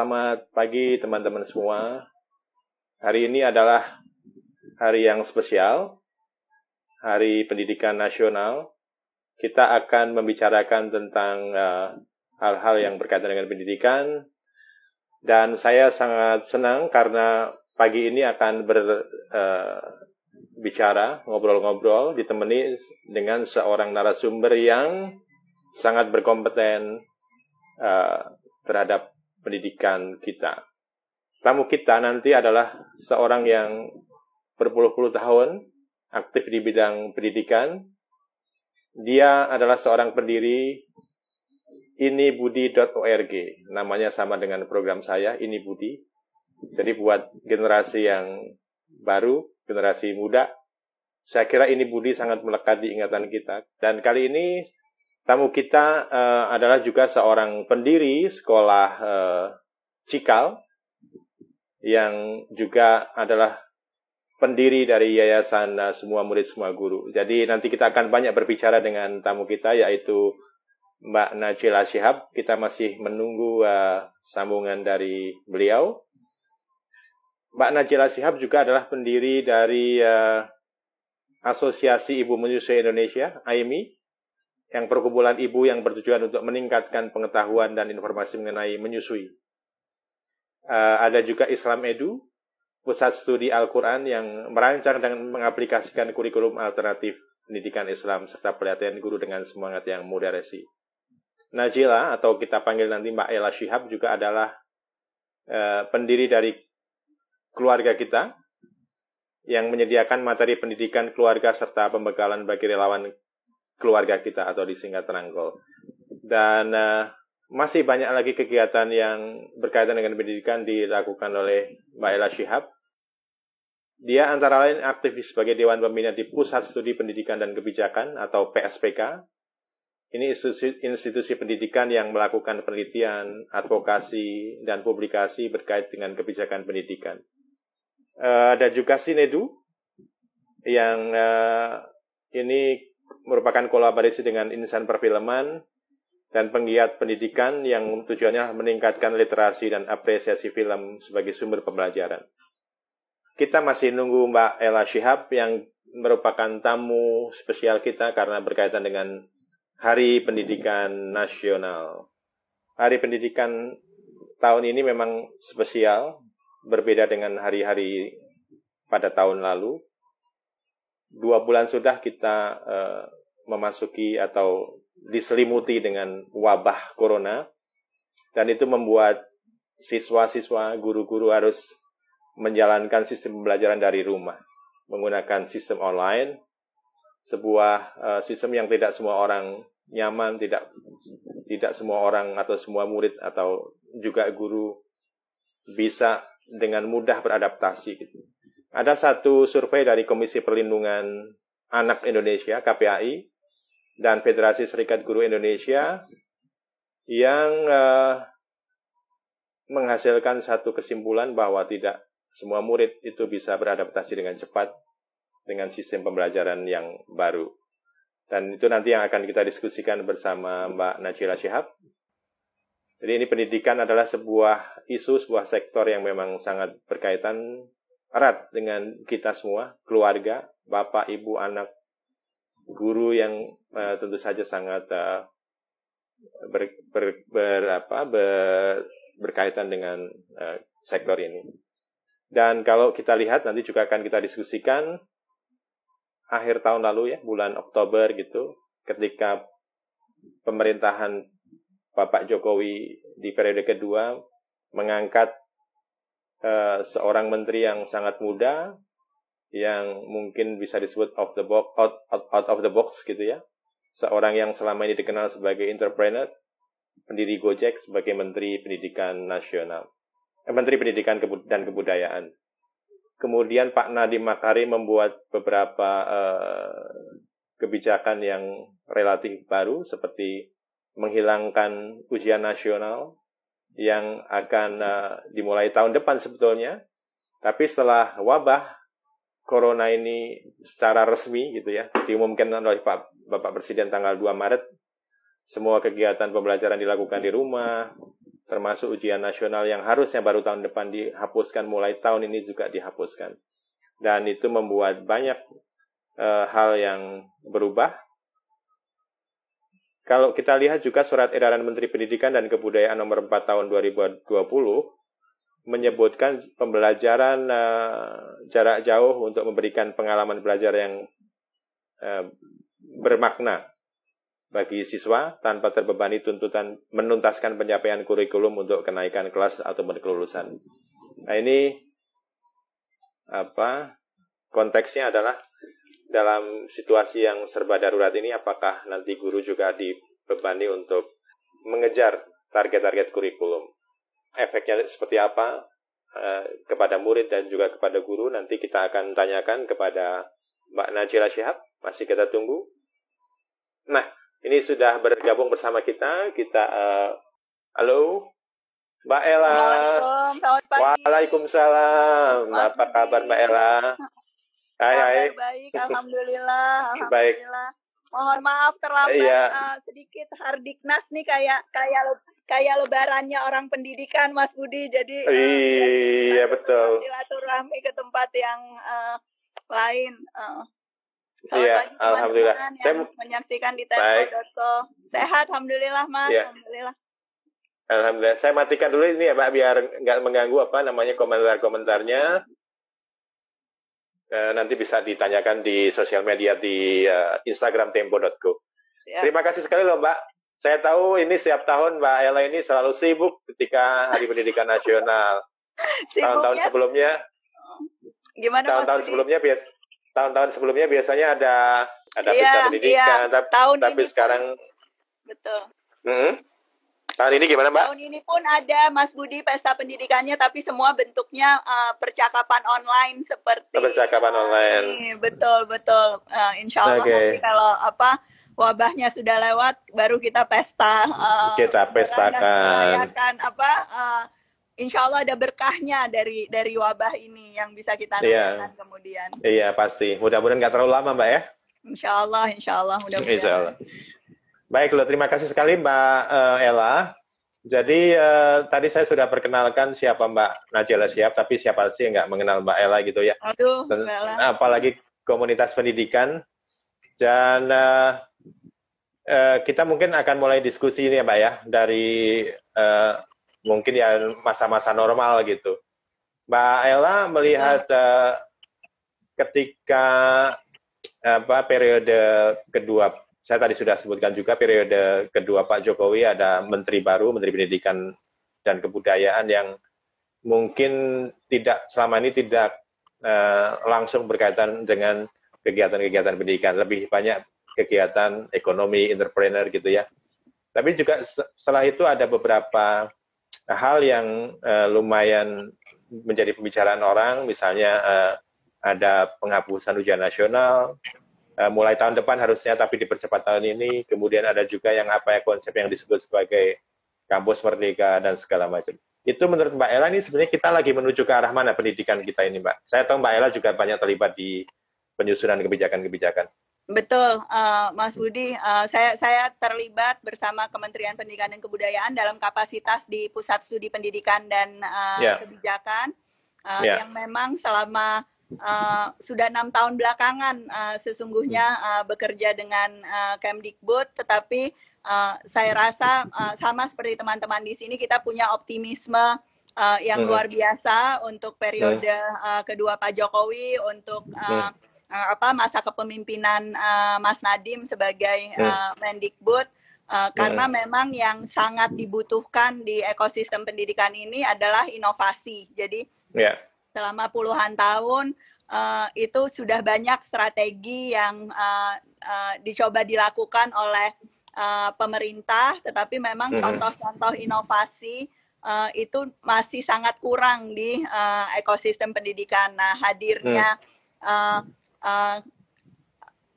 Selamat pagi teman-teman semua. Hari ini adalah hari yang spesial, Hari Pendidikan Nasional. Kita akan membicarakan tentang uh, hal-hal yang berkaitan dengan pendidikan. Dan saya sangat senang karena pagi ini akan berbicara, uh, ngobrol-ngobrol, ditemani dengan seorang narasumber yang sangat berkompeten uh, terhadap pendidikan kita. Tamu kita nanti adalah seorang yang berpuluh-puluh tahun aktif di bidang pendidikan. Dia adalah seorang pendiri inibudi.org. Namanya sama dengan program saya, Ini Budi. Jadi buat generasi yang baru, generasi muda, saya kira ini Budi sangat melekat di ingatan kita. Dan kali ini tamu kita uh, adalah juga seorang pendiri sekolah uh, Cikal yang juga adalah pendiri dari yayasan uh, semua murid semua guru. Jadi nanti kita akan banyak berbicara dengan tamu kita yaitu Mbak Najila Syihab. Kita masih menunggu uh, sambungan dari beliau. Mbak Najila Syihab juga adalah pendiri dari uh, Asosiasi Ibu Menyusui Indonesia, AIMI, yang perkumpulan ibu yang bertujuan untuk meningkatkan pengetahuan dan informasi mengenai menyusui. Uh, ada juga Islam Edu, pusat studi Al-Quran yang merancang dan mengaplikasikan kurikulum alternatif pendidikan Islam serta pelatihan guru dengan semangat yang moderasi. Najila atau kita panggil nanti Mbak Ella Shihab juga adalah uh, pendiri dari keluarga kita yang menyediakan materi pendidikan keluarga serta pembekalan bagi relawan keluarga kita atau disingkat Terangkol. Dan uh, masih banyak lagi kegiatan yang berkaitan dengan pendidikan dilakukan oleh Mbak Ella Shihab. Dia antara lain aktif sebagai Dewan Pembina di Pusat Studi Pendidikan dan Kebijakan atau PSPK ini institusi, institusi pendidikan yang melakukan penelitian, advokasi, dan publikasi berkait dengan kebijakan pendidikan. Uh, ada juga Sinedu, yang uh, ini merupakan kolaborasi dengan insan perfilman dan penggiat pendidikan yang tujuannya meningkatkan literasi dan apresiasi film sebagai sumber pembelajaran. Kita masih nunggu Mbak Ella Shihab yang merupakan tamu spesial kita karena berkaitan dengan Hari Pendidikan Nasional. Hari Pendidikan tahun ini memang spesial, berbeda dengan hari-hari pada tahun lalu. Dua bulan sudah kita uh, memasuki atau diselimuti dengan wabah corona, dan itu membuat siswa-siswa, guru-guru harus menjalankan sistem pembelajaran dari rumah, menggunakan sistem online, sebuah uh, sistem yang tidak semua orang nyaman, tidak tidak semua orang atau semua murid atau juga guru bisa dengan mudah beradaptasi gitu. Ada satu survei dari Komisi Perlindungan Anak Indonesia KPAI dan Federasi Serikat Guru Indonesia yang uh, menghasilkan satu kesimpulan bahwa tidak semua murid itu bisa beradaptasi dengan cepat dengan sistem pembelajaran yang baru. Dan itu nanti yang akan kita diskusikan bersama Mbak Najila Syihab. Jadi ini pendidikan adalah sebuah isu, sebuah sektor yang memang sangat berkaitan erat dengan kita semua, keluarga, bapak, ibu, anak, guru yang uh, tentu saja sangat uh, ber, ber, ber, apa, ber, berkaitan dengan uh, sektor ini. Dan kalau kita lihat nanti juga akan kita diskusikan akhir tahun lalu ya, bulan Oktober gitu, ketika pemerintahan Bapak Jokowi di periode kedua mengangkat uh, seorang menteri yang sangat muda yang mungkin bisa disebut of the box out, out, out of the box gitu ya. Seorang yang selama ini dikenal sebagai entrepreneur, pendiri Gojek sebagai Menteri Pendidikan Nasional. Eh, Menteri Pendidikan dan Kebudayaan. Kemudian Pak Nadiem Makarim membuat beberapa uh, kebijakan yang relatif baru seperti menghilangkan ujian nasional yang akan uh, dimulai tahun depan sebetulnya. Tapi setelah wabah corona ini secara resmi gitu ya diumumkan oleh Pak Bapak Presiden tanggal 2 Maret semua kegiatan pembelajaran dilakukan di rumah, termasuk ujian nasional yang harusnya baru tahun depan dihapuskan, mulai tahun ini juga dihapuskan. Dan itu membuat banyak uh, hal yang berubah. Kalau kita lihat juga surat edaran Menteri Pendidikan dan Kebudayaan nomor 4 tahun 2020 menyebutkan pembelajaran uh, jarak jauh untuk memberikan pengalaman belajar yang uh, bermakna bagi siswa tanpa terbebani tuntutan menuntaskan pencapaian kurikulum untuk kenaikan kelas atau kelulusan. Nah ini apa konteksnya adalah dalam situasi yang serba darurat ini apakah nanti guru juga dibebani untuk mengejar target-target kurikulum? Efeknya seperti apa uh, kepada murid dan juga kepada guru nanti kita akan tanyakan kepada Mbak Najila Syihab. Masih kita tunggu. Nah, ini sudah bergabung bersama kita. Kita uh, halo Mbak Ella. Waalaikumsalam. Mas Apa kabar Mbak Ella? Hai hai. Baik, alhamdulillah. alhamdulillah. Baik. Mohon maaf terlambat iya. uh, sedikit Hardiknas nih kayak kayak kayak lebarannya orang pendidikan Mas Budi. Jadi uh, iya betul. Silaturahmi ke tempat yang uh, lain. Uh. Iya, alhamdulillah. Saya menyaksikan di tempo.co. Sehat, alhamdulillah, Mas. Iya. Alhamdulillah. Alhamdulillah. Saya matikan dulu ini ya, Pak, biar nggak mengganggu apa namanya komentar-komentarnya. E, nanti bisa ditanyakan di sosial media di uh, Instagram tempo.co. Ya. Terima kasih sekali loh, Mbak. Saya tahu ini setiap tahun Mbak Ella ini selalu sibuk ketika Hari Pendidikan Nasional. Tahun-tahun sebelumnya. Gimana Tahun-tahun sebelumnya biasa tahun-tahun sebelumnya biasanya ada ada pesta pendidikan, iya. tapi, tahun tapi ini sekarang betul. Hmm, tahun ini gimana mbak? Tahun ini pun ada Mas Budi pesta pendidikannya, tapi semua bentuknya uh, percakapan online seperti percakapan uh, online. Ini, betul betul. Uh, insya Allah okay. nanti kalau apa wabahnya sudah lewat, baru kita pesta. Uh, kita pestakan. apa? Uh, insya Allah ada berkahnya dari dari wabah ini yang bisa kita iya. rasakan yeah. kemudian. Iya pasti. Mudah-mudahan nggak terlalu lama mbak ya. Insya Allah, insya Allah mudah-mudahan. Insya Allah. Baik loh, terima kasih sekali Mbak uh, Ella. Jadi uh, tadi saya sudah perkenalkan siapa Mbak Najela Siap, tapi siapa sih yang nggak mengenal Mbak Ella gitu ya. Aduh, Dan, apalagi komunitas pendidikan. Dan uh, uh, kita mungkin akan mulai diskusi ini ya Mbak ya, dari uh, mungkin ya masa-masa normal gitu. Mbak Ella melihat uh, ketika apa periode kedua saya tadi sudah sebutkan juga periode kedua Pak Jokowi ada menteri baru, menteri pendidikan dan kebudayaan yang mungkin tidak selama ini tidak uh, langsung berkaitan dengan kegiatan-kegiatan pendidikan, lebih banyak kegiatan ekonomi, entrepreneur gitu ya. Tapi juga setelah itu ada beberapa hal yang uh, lumayan menjadi pembicaraan orang, misalnya uh, ada penghapusan ujian nasional, mulai tahun depan harusnya tapi dipercepat tahun ini, kemudian ada juga yang apa ya konsep yang disebut sebagai kampus merdeka dan segala macam. Itu menurut Mbak Ella ini sebenarnya kita lagi menuju ke arah mana pendidikan kita ini Mbak? Saya tahu Mbak Ella juga banyak terlibat di penyusunan kebijakan-kebijakan. Betul, uh, Mas Budi. Uh, saya saya terlibat bersama Kementerian Pendidikan dan Kebudayaan dalam kapasitas di Pusat Studi Pendidikan dan uh, yeah. Kebijakan uh, yeah. yang memang selama uh, sudah enam tahun belakangan uh, sesungguhnya uh, bekerja dengan uh, Kemdikbud, tetapi uh, saya rasa uh, sama seperti teman-teman di sini kita punya optimisme uh, yang hmm. luar biasa untuk periode uh, kedua Pak Jokowi untuk uh, uh, apa masa kepemimpinan uh, Mas Nadim sebagai uh, Mendikbud uh, karena memang yang sangat dibutuhkan di ekosistem pendidikan ini adalah inovasi. Jadi yeah. Selama puluhan tahun uh, itu sudah banyak strategi yang uh, uh, dicoba dilakukan oleh uh, pemerintah, tetapi memang contoh-contoh inovasi uh, itu masih sangat kurang di uh, ekosistem pendidikan. Nah, hadirnya uh, uh,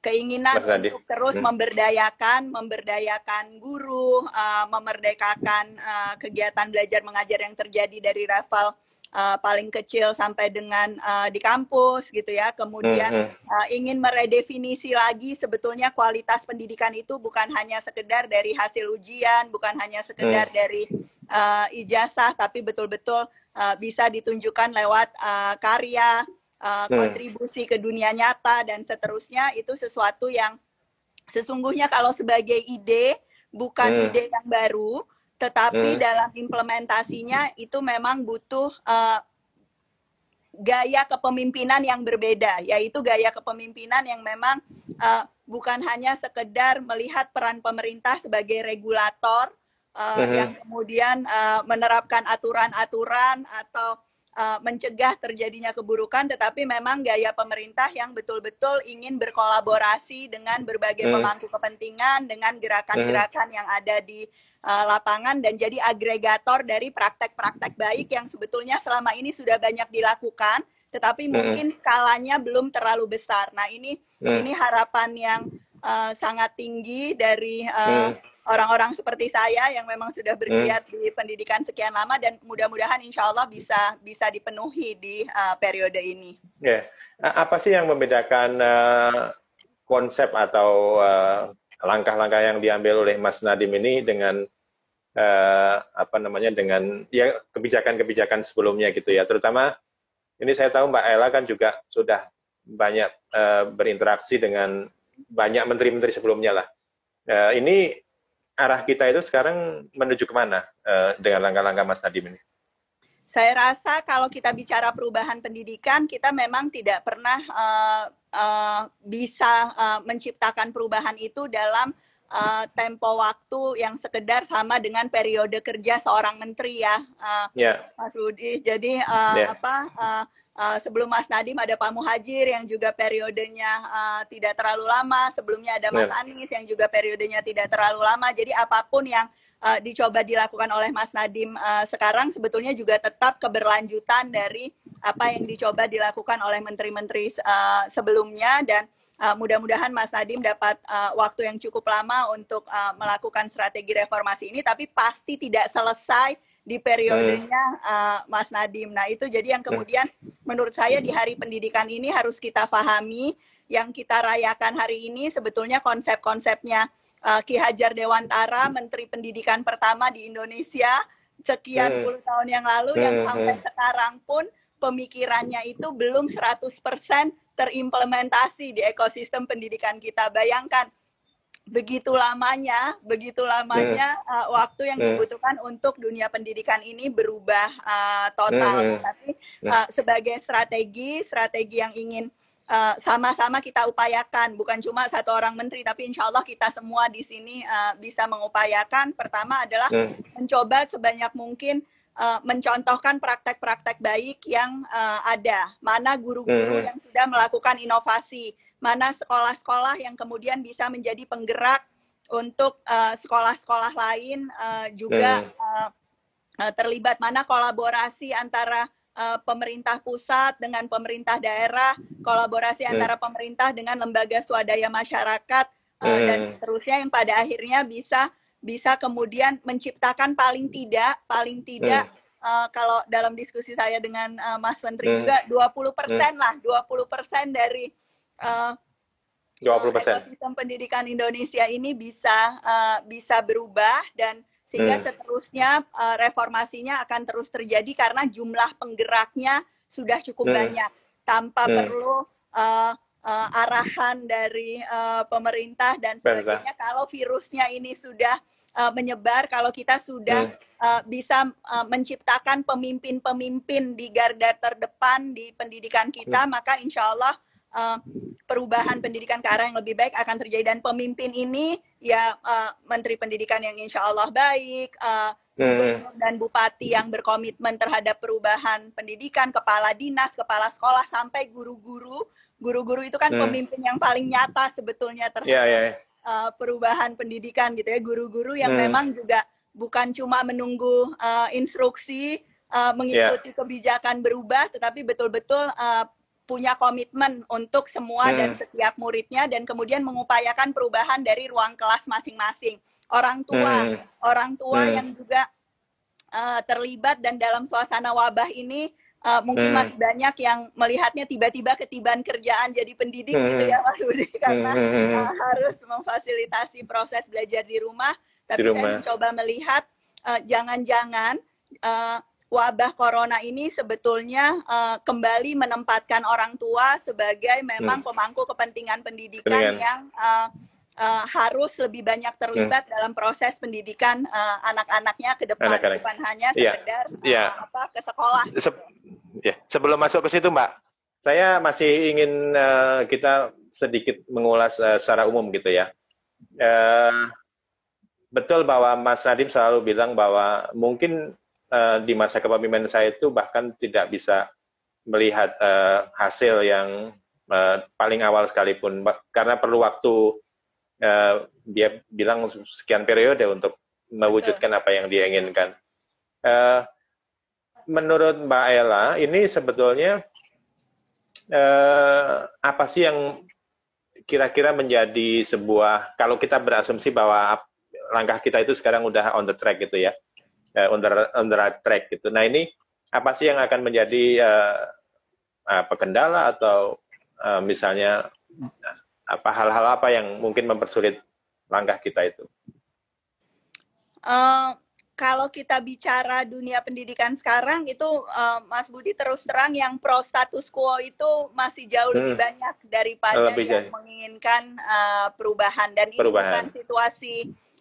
keinginan untuk terus hmm. memberdayakan, memberdayakan guru, uh, memerdekakan uh, kegiatan belajar mengajar yang terjadi dari level uh, paling kecil sampai dengan uh, di kampus gitu ya. Kemudian uh, ingin meredefinisi lagi sebetulnya kualitas pendidikan itu bukan hanya sekedar dari hasil ujian, bukan hanya sekedar hmm. dari uh, ijazah, tapi betul-betul uh, bisa ditunjukkan lewat uh, karya, uh, kontribusi ke dunia nyata dan seterusnya itu sesuatu yang sesungguhnya kalau sebagai ide bukan ide yang baru, tetapi hmm. dalam implementasinya itu memang butuh uh, gaya kepemimpinan yang berbeda, yaitu gaya kepemimpinan yang memang uh, bukan hanya sekedar melihat peran pemerintah sebagai regulator uh, uh-huh. yang kemudian uh, menerapkan aturan-aturan atau uh, mencegah terjadinya keburukan, tetapi memang gaya pemerintah yang betul-betul ingin berkolaborasi dengan berbagai uh-huh. pemangku kepentingan, dengan gerakan-gerakan yang ada di uh, lapangan dan jadi agregator dari praktek-praktek baik yang sebetulnya selama ini sudah banyak dilakukan tetapi hmm. mungkin skalanya belum terlalu besar. Nah, ini hmm. ini harapan yang uh, sangat tinggi dari uh, hmm. orang-orang seperti saya yang memang sudah bergiat hmm. di pendidikan sekian lama dan mudah-mudahan insya Allah bisa bisa dipenuhi di uh, periode ini. Yeah. Apa sih yang membedakan uh, konsep atau langkah-langkah yang diambil oleh Mas Nadim ini dengan uh, apa namanya dengan ya kebijakan-kebijakan sebelumnya gitu ya. Terutama ini saya tahu Mbak Ella kan juga sudah banyak uh, berinteraksi dengan banyak menteri-menteri sebelumnya lah. Uh, ini arah kita itu sekarang menuju ke mana uh, dengan langkah-langkah Mas Nadim ini saya rasa kalau kita bicara perubahan pendidikan, kita memang tidak pernah uh, uh, bisa uh, menciptakan perubahan itu dalam uh, tempo waktu yang sekedar sama dengan periode kerja seorang menteri ya, uh, yeah. Mas Rudi. Jadi uh, yeah. apa? Uh, Uh, sebelum Mas Nadim ada Pak Muhajir yang juga periodenya uh, tidak terlalu lama. Sebelumnya ada Mas yeah. Anies yang juga periodenya tidak terlalu lama. Jadi apa pun yang uh, dicoba dilakukan oleh Mas Nadim uh, sekarang sebetulnya juga tetap keberlanjutan dari apa yang dicoba dilakukan oleh menteri-menteri uh, sebelumnya dan uh, mudah-mudahan Mas Nadim dapat uh, waktu yang cukup lama untuk uh, melakukan strategi reformasi ini, tapi pasti tidak selesai di periodenya uh, Mas Nadim. Nah itu jadi yang kemudian menurut saya di Hari Pendidikan ini harus kita pahami, yang kita rayakan hari ini sebetulnya konsep-konsepnya Ki Hajar Dewantara, Menteri Pendidikan pertama di Indonesia sekian puluh tahun yang lalu, yang sampai sekarang pun pemikirannya itu belum 100% terimplementasi di ekosistem pendidikan kita. Bayangkan begitu lamanya, begitu lamanya uh, waktu yang dibutuhkan untuk dunia pendidikan ini berubah uh, total. Tapi uh, sebagai strategi, strategi yang ingin sama-sama uh, kita upayakan, bukan cuma satu orang menteri, tapi insya Allah kita semua di sini uh, bisa mengupayakan. Pertama adalah hmm. mencoba sebanyak mungkin uh, mencontohkan praktek-praktek baik yang uh, ada. Mana guru-guru hmm. yang sudah melakukan inovasi, mana sekolah-sekolah yang kemudian bisa menjadi penggerak untuk uh, sekolah-sekolah lain uh, juga uh, uh, terlibat. Mana kolaborasi antara uh, pemerintah pusat dengan pemerintah daerah, kolaborasi antara pemerintah dengan lembaga swadaya masyarakat uh, dan seterusnya yang pada akhirnya bisa bisa kemudian menciptakan paling tidak paling tidak hmm. uh, kalau dalam diskusi saya dengan uh, Mas Menteri hmm. juga 20 persen hmm. lah 20 persen dari uh, 20 persen sistem pendidikan Indonesia ini bisa uh, bisa berubah dan sehingga hmm. seterusnya uh, reformasinya akan terus terjadi karena jumlah penggeraknya sudah cukup hmm. banyak tanpa hmm. perlu uh, uh, arahan dari uh, pemerintah dan sebagainya. Kalau virusnya ini sudah uh, menyebar kalau kita sudah bisa uh, menciptakan pemimpin-pemimpin di garda terdepan di pendidikan kita, maka insya Allah uh, perubahan pendidikan ke arah yang lebih baik akan terjadi dan pemimpin ini ya uh, menteri pendidikan yang insya Allah baik, uh, hmm. dan bupati yang berkomitmen terhadap perubahan pendidikan, kepala dinas, kepala sekolah sampai guru-guru. Guru-guru itu kan hmm. pemimpin yang paling nyata sebetulnya terhadap yeah, yeah, yeah uh, perubahan pendidikan gitu ya guru-guru yang hmm. memang juga bukan cuma menunggu uh, instruksi uh, mengikuti yeah. kebijakan berubah tetapi betul-betul uh, punya komitmen untuk semua hmm. dan setiap muridnya dan kemudian mengupayakan perubahan dari ruang kelas masing-masing orang tua hmm. orang tua hmm. yang juga uh, terlibat dan dalam suasana wabah ini uh, mungkin hmm. masih banyak yang melihatnya tiba-tiba ketiban kerjaan jadi pendidik hmm. gitu ya Mas Budi karena uh, harus memfasilitasi proses belajar di rumah tapi di rumah. saya mencoba melihat jangan-jangan uh, wabah corona ini sebetulnya uh, kembali menempatkan orang tua sebagai memang hmm. pemangku kepentingan pendidikan Dengan. yang uh, uh, harus lebih banyak terlibat hmm. dalam proses pendidikan uh, anak-anaknya ke depan Anak -anak. bukan hanya iya. sekedar ya. Uh, apa ke sekolah. Se ya. Sebelum masuk ke situ, Mbak, saya masih ingin uh, kita sedikit mengulas uh, secara umum gitu ya. Uh, betul bahwa Mas Nadim selalu bilang bahwa mungkin uh, di masa kepemimpinan saya itu bahkan tidak bisa melihat uh, hasil yang uh, paling awal sekalipun karena perlu waktu uh, dia bilang sekian periode untuk mewujudkan apa yang dia inginkan. Uh, menurut Mbak Ella ini sebetulnya uh, apa sih yang kira-kira menjadi sebuah kalau kita berasumsi bahwa langkah kita itu sekarang udah on the track gitu ya uh, on, the, on the right track gitu. Nah ini apa sih yang akan menjadi uh, apa kendala atau uh, misalnya apa hal-hal apa yang mungkin mempersulit langkah kita itu? Uh, kalau kita bicara dunia pendidikan sekarang itu uh, Mas Budi terus terang yang pro status quo itu masih jauh hmm. lebih banyak daripada lebih yang jauh. menginginkan uh, perubahan dan perubahan. ini bukan situasi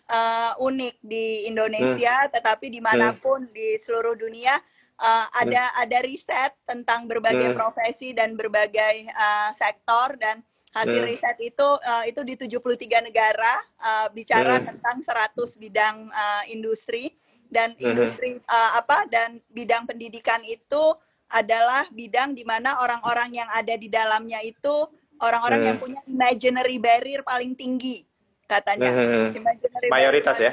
uh, unik di Indonesia, hmm. tetapi di mana pun hmm. di seluruh dunia uh, ada hmm. ada riset tentang berbagai hmm. profesi dan berbagai uh, sektor dan hasil hmm. riset itu uh, itu di 73 negara uh, bicara hmm. tentang 100 bidang uh, industri dan industri uh, apa dan bidang pendidikan itu adalah bidang di mana orang-orang yang ada di dalamnya itu orang-orang yang punya imaginary barrier paling tinggi katanya. Hmm. Mayoritas ya.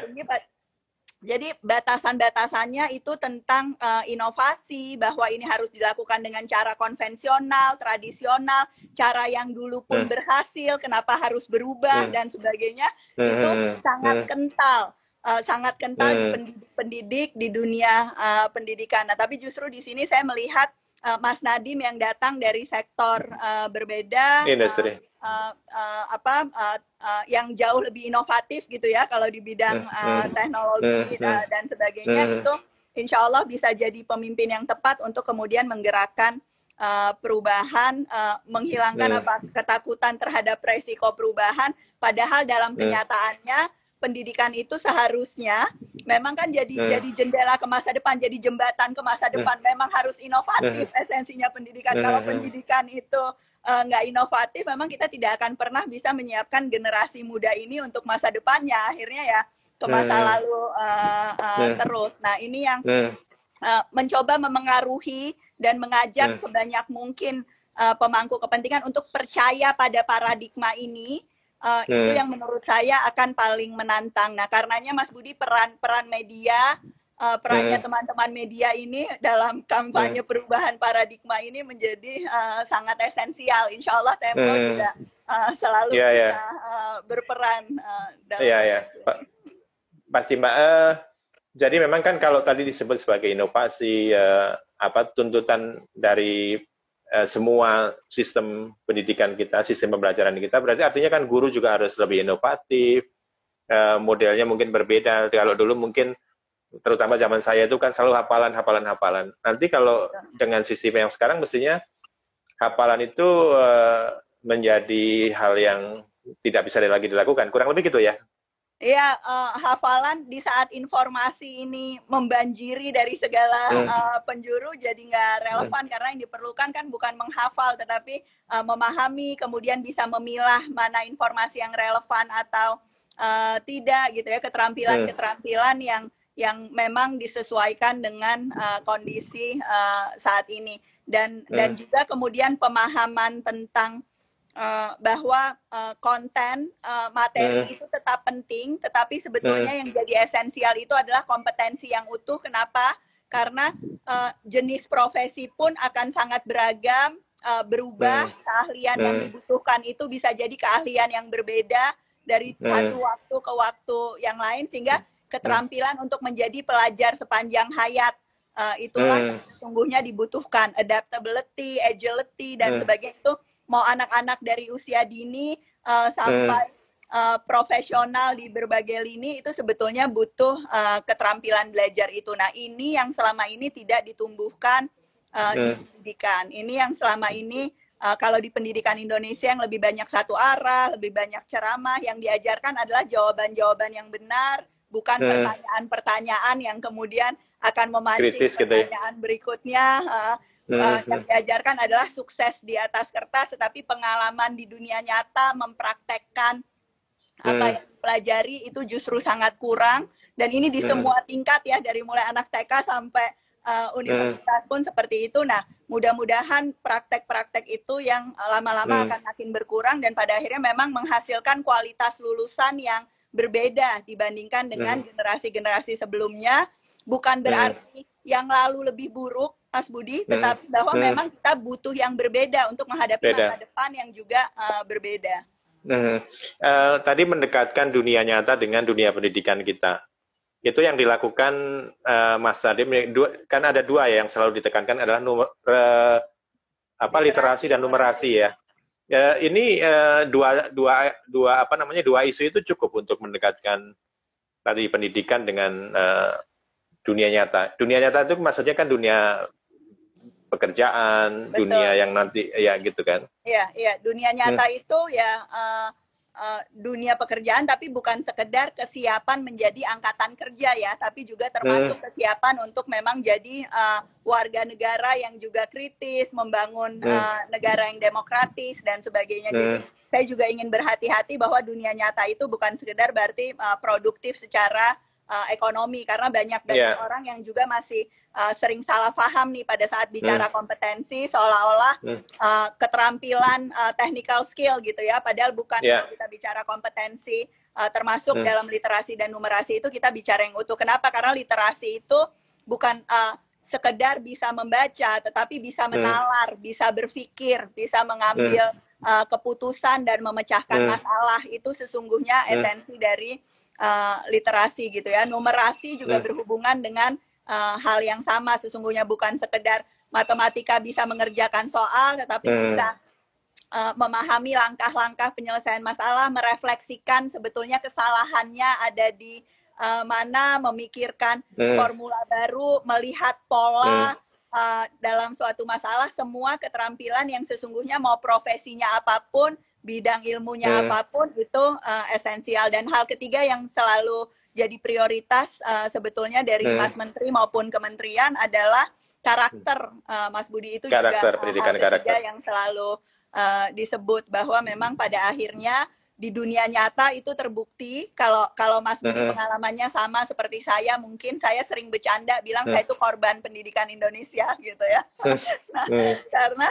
jadi batasan-batasannya itu tentang uh, inovasi bahwa ini harus dilakukan dengan cara konvensional, tradisional, cara yang dulu pun hmm. berhasil, kenapa harus berubah hmm. dan sebagainya hmm. itu sangat hmm. kental. Uh, sangat kental hmm. di pendidik-pendidik di dunia uh, pendidikan. Nah, tapi justru di sini saya melihat uh, Mas Nadim yang datang dari sektor uh, berbeda, industri. Uh, apa uh, uh, yang jauh lebih inovatif gitu ya kalau di bidang uh, teknologi uh, dan sebagainya itu insya Allah bisa jadi pemimpin yang tepat untuk kemudian menggerakkan uh, perubahan, uh, menghilangkan apa ketakutan terhadap resiko perubahan. Padahal dalam kenyataannya pendidikan itu seharusnya memang kan jadi jadi jendela ke masa depan, jadi jembatan ke masa depan. Memang harus inovatif esensinya pendidikan. Kalau pendidikan itu Eh, nggak uh, inovatif, memang kita tidak akan pernah bisa menyiapkan generasi muda ini untuk masa depannya. Akhirnya ya ke masa hmm. lalu uh, uh, terus. Nah ini yang uh, mencoba memengaruhi dan mengajak sebanyak mungkin uh, pemangku kepentingan untuk percaya pada paradigma ini. Uh. Itu yang menurut saya akan paling menantang. Nah karenanya Mas Budi peran peran media uh, perannya hmm. teman-teman media ini dalam kampanye hmm. perubahan paradigma ini menjadi uh, sangat esensial. Insya Allah Tempo hmm. juga uh, selalu yeah, bisa yeah. Uh, berperan uh, dalam. Iya, yeah, yeah. Pasti Mbak. Uh, jadi memang kan kalau tadi disebut sebagai inovasi, uh, apa tuntutan dari uh, semua sistem pendidikan kita, sistem pembelajaran kita, berarti artinya kan guru juga harus lebih inovatif. Uh, modelnya mungkin berbeda. Kalau dulu mungkin terutama zaman saya itu kan selalu hafalan, hafalan, hafalan. Nanti kalau dengan sistem yang sekarang mestinya hafalan itu uh, menjadi hal yang tidak bisa lagi dilakukan. Kurang lebih gitu ya. Iya, uh, hafalan di saat informasi ini membanjiri dari segala hmm. uh, penjuru jadi nggak relevan hmm. karena yang diperlukan kan bukan menghafal tetapi uh, memahami kemudian bisa memilah mana informasi yang relevan atau uh, tidak gitu ya keterampilan-keterampilan hmm. yang yang memang disesuaikan dengan uh, kondisi uh, saat ini dan hmm. dan juga kemudian pemahaman tentang uh, bahwa uh, konten uh, materi hmm. itu tetap penting tetapi sebetulnya hmm. yang jadi esensial itu adalah kompetensi yang utuh kenapa karena uh, jenis profesi pun akan sangat beragam uh, berubah hmm. keahlian hmm. yang dibutuhkan itu bisa jadi keahlian yang berbeda dari satu waktu ke waktu yang lain sehingga keterampilan untuk menjadi pelajar sepanjang hayat. Uh, itulah hmm. sungguhnya dibutuhkan adaptability, agility dan hmm. sebagainya itu mau anak-anak dari usia dini uh, sampai uh, profesional di berbagai lini itu sebetulnya butuh uh, keterampilan belajar itu. Nah, ini yang selama ini tidak ditumbuhkan uh, di pendidikan. Ini yang selama ini uh, kalau di pendidikan Indonesia yang lebih banyak satu arah, lebih banyak ceramah, yang diajarkan adalah jawaban-jawaban yang benar, bukan hmm. pertanyaan-pertanyaan yang kemudian akan memancing Kritis, pertanyaan gitu ya. berikutnya. Uh, Uh, yang diajarkan adalah sukses di atas kertas, tetapi pengalaman di dunia nyata mempraktekkan apa hmm. yang dipelajari itu justru sangat kurang dan ini di hmm. semua tingkat ya dari mulai anak TK sampai uh, universitas pun seperti itu. Nah, mudah-mudahan praktek-praktek itu yang lama-lama hmm. akan makin berkurang dan pada akhirnya memang menghasilkan kualitas lulusan yang berbeda dibandingkan dengan generasi-generasi sebelumnya. Bukan berarti yang lalu lebih buruk, Mas Budi, tetapi bahwa memang kita butuh yang berbeda untuk menghadapi Beda. masa depan yang juga uh, berbeda. Hmm. Uh, tadi mendekatkan dunia nyata dengan dunia pendidikan kita. Itu yang dilakukan uh, Mas Sadim. Kan ada dua ya yang selalu ditekankan adalah numer, uh, apa literasi dan numerasi ya. Uh, ini uh, dua dua dua apa namanya dua isu itu cukup untuk mendekatkan tadi pendidikan dengan uh, dunia nyata. Dunia nyata itu maksudnya kan dunia pekerjaan, Betul. dunia yang nanti ya gitu kan? Iya, iya. Dunia nyata hmm. itu ya uh, dunia pekerjaan, tapi bukan sekedar kesiapan menjadi angkatan kerja ya, tapi juga termasuk hmm. kesiapan untuk memang jadi uh, warga negara yang juga kritis, membangun hmm. uh, negara yang demokratis dan sebagainya. Hmm. Jadi saya juga ingin berhati-hati bahwa dunia nyata itu bukan sekedar berarti uh, produktif secara uh, ekonomi karena banyak banyak yeah. orang yang juga masih uh, sering salah paham nih pada saat bicara hmm. kompetensi seolah-olah hmm. uh, keterampilan uh, technical skill gitu ya padahal bukan yeah. kita bicara kompetensi uh, termasuk hmm. dalam literasi dan numerasi itu kita bicara yang utuh kenapa karena literasi itu bukan uh, sekedar bisa membaca tetapi bisa menalar bisa berpikir bisa mengambil uh, keputusan dan memecahkan hmm. masalah itu sesungguhnya hmm. esensi dari uh, literasi gitu ya numerasi juga hmm. berhubungan dengan uh, hal yang sama sesungguhnya bukan sekedar matematika bisa mengerjakan soal tetapi hmm. bisa uh, memahami langkah-langkah penyelesaian masalah merefleksikan sebetulnya kesalahannya ada di uh, mana memikirkan hmm. formula baru melihat pola hmm. uh, dalam suatu masalah semua keterampilan yang sesungguhnya mau profesinya apa pun bidang ilmunya hmm. apa pun itu uh, esensial dan hal ketiga yang selalu jadi prioritas uh, sebetulnya dari hmm. Mas Menteri maupun Kementerian adalah karakter uh, Mas Budi itu karakter, juga pendidikan hal karakter yang selalu uh, disebut bahwa memang pada akhirnya di dunia nyata itu terbukti kalau kalau Mas Budi uh-huh. pengalamannya sama seperti saya mungkin saya sering bercanda bilang uh-huh. saya itu korban pendidikan Indonesia gitu ya nah, uh-huh. karena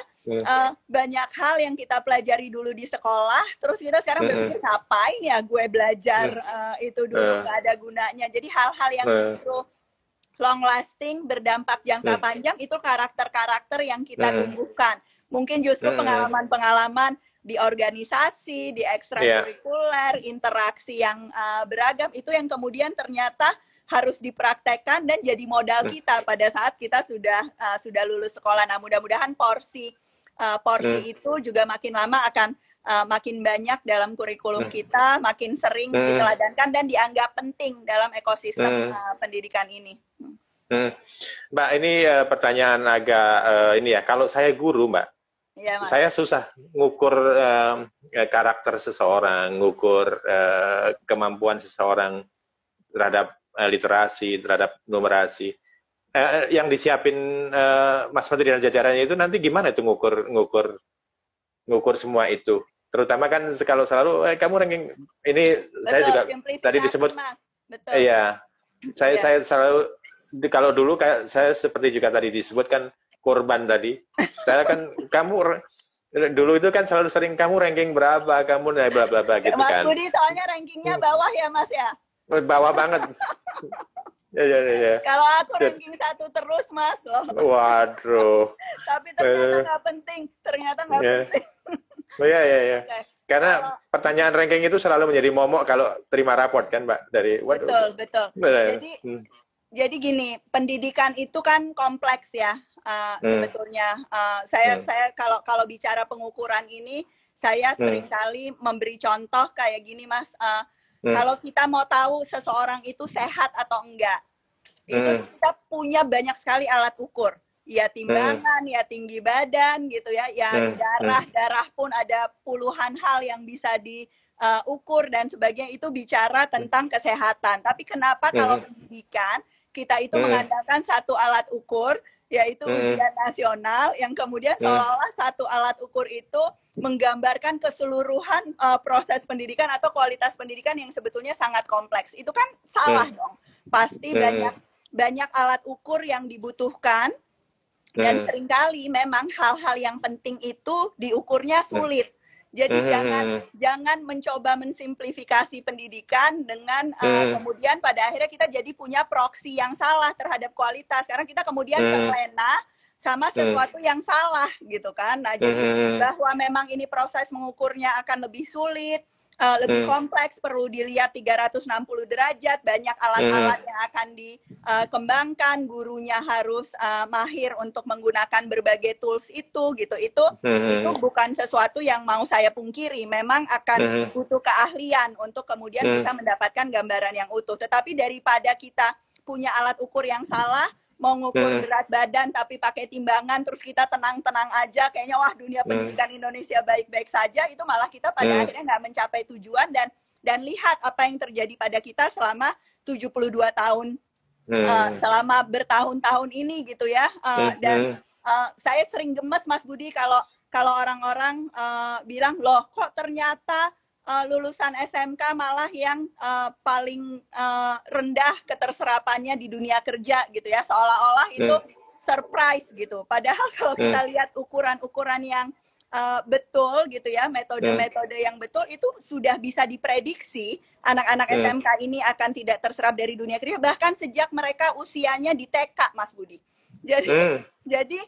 banyak hal yang kita pelajari dulu di sekolah terus kita sekarang uh-huh. berpikir ngapain ya gue belajar uh, itu dulu? Nggak ada gunanya. Jadi hal-hal yang justru long lasting berdampak jangka panjang itu karakter-karakter yang kita tumbuhkan. Mungkin justru pengalaman-pengalaman di organisasi, di ekstrakurikuler, yeah. interaksi yang uh, beragam itu yang kemudian ternyata harus dipraktekkan dan jadi modal kita pada saat kita sudah uh, sudah lulus sekolah. Nah, mudah-mudahan porsi porsi hmm. itu juga makin lama akan uh, makin banyak dalam kurikulum hmm. kita, makin sering hmm. diteladankan dan dianggap penting dalam ekosistem uh, pendidikan ini. Hmm. Mbak, ini uh, pertanyaan agak uh, ini ya. Kalau saya guru, Mbak, Ya, saya susah ngukur uh, karakter seseorang, ngukur uh, kemampuan seseorang terhadap uh, literasi, terhadap numerasi. Uh, yang disiapin uh, Mas Menteri dan jajarannya itu nanti gimana itu ngukur ngukur ngukur semua itu? Terutama kan kalau selalu eh, kamu ranking ini Betul, saya juga tadi disebut Iya. Saya ya. saya selalu kalau dulu kayak saya seperti juga tadi disebutkan korban tadi. Saya kan kamu dulu itu kan selalu sering kamu ranking berapa, kamu nah bla bla bla gitu Mas kan. Mas Budi soalnya rankingnya hmm. bawah ya Mas ya. Bawah banget. ya, ya, ya, ya. Kalau aku ranking satu terus Mas loh. Waduh. Tapi ternyata eh. nggak penting. Ternyata nggak ya. penting. Oh ya ya ya. Okay. Karena kalau, pertanyaan ranking itu selalu menjadi momok kalau terima raport kan Mbak dari waduh. Betul, betul. Jadi hmm. jadi gini, pendidikan itu kan kompleks ya uh, hmm. sebetulnya. Uh, saya hmm. saya kalau kalau bicara pengukuran ini saya hmm. sering kali memberi contoh kayak gini Mas, uh, hmm. Kalau kita mau tahu seseorang itu sehat atau enggak, hmm. itu kita punya banyak sekali alat ukur. Ya timbangan, hmm. ya tinggi badan gitu ya, ya hmm. darah, hmm. darah pun ada puluhan hal yang bisa diukur uh, dan sebagainya itu bicara tentang kesehatan. Tapi kenapa kalau hmm. pendidikan kita itu hmm. mengandalkan satu alat ukur yaitu hmm. ujian nasional yang kemudian hmm. seolah-olah satu alat ukur itu menggambarkan keseluruhan uh, proses pendidikan atau kualitas pendidikan yang sebetulnya sangat kompleks. Itu kan salah hmm. dong. Pasti hmm. banyak banyak alat ukur yang dibutuhkan dan sering kali memang hal-hal yang penting itu diukurnya sulit. Jadi hmm. jangan jangan mencoba mensimplifikasi pendidikan dengan uh, hmm. kemudian pada akhirnya kita jadi punya proksi yang salah terhadap kualitas karena kita kemudian hmm. terlena sama sesuatu hmm. yang salah gitu kan. Nah, jadi hmm. bahwa memang ini proses mengukurnya akan lebih sulit uh, lebih hmm. kompleks, perlu dilihat 360 derajat, banyak alat-alat hmm. yang akan dikembangkan, gurunya harus uh, mahir untuk menggunakan berbagai tools itu gitu. Itu hmm. itu bukan sesuatu yang mau saya pungkiri, memang akan hmm. butuh keahlian untuk kemudian hmm. bisa mendapatkan gambaran yang utuh. Tetapi daripada kita punya alat ukur yang salah, mau ngukur hmm. berat badan tapi pakai timbangan terus kita tenang-tenang aja kayaknya wah dunia hmm. pendidikan Indonesia baik-baik saja itu malah kita pada hmm. akhirnya nggak mencapai tujuan dan dan lihat apa yang terjadi pada kita selama 72 tahun uh, selama bertahun-tahun ini gitu ya uh, dan uh, saya sering gemes Mas Budi kalau kalau orang-orang uh, bilang loh kok ternyata uh, lulusan SMK malah yang uh, paling uh, rendah keterserapannya di dunia kerja gitu ya seolah-olah itu hmm. surprise gitu padahal kalau hmm. kita lihat ukuran-ukuran yang uh, betul gitu ya metode-metode hmm. yang betul itu sudah bisa diprediksi anak-anak hmm. SMK ini akan tidak terserap dari dunia kerja bahkan sejak mereka usianya di TK Mas Budi jadi hmm. jadi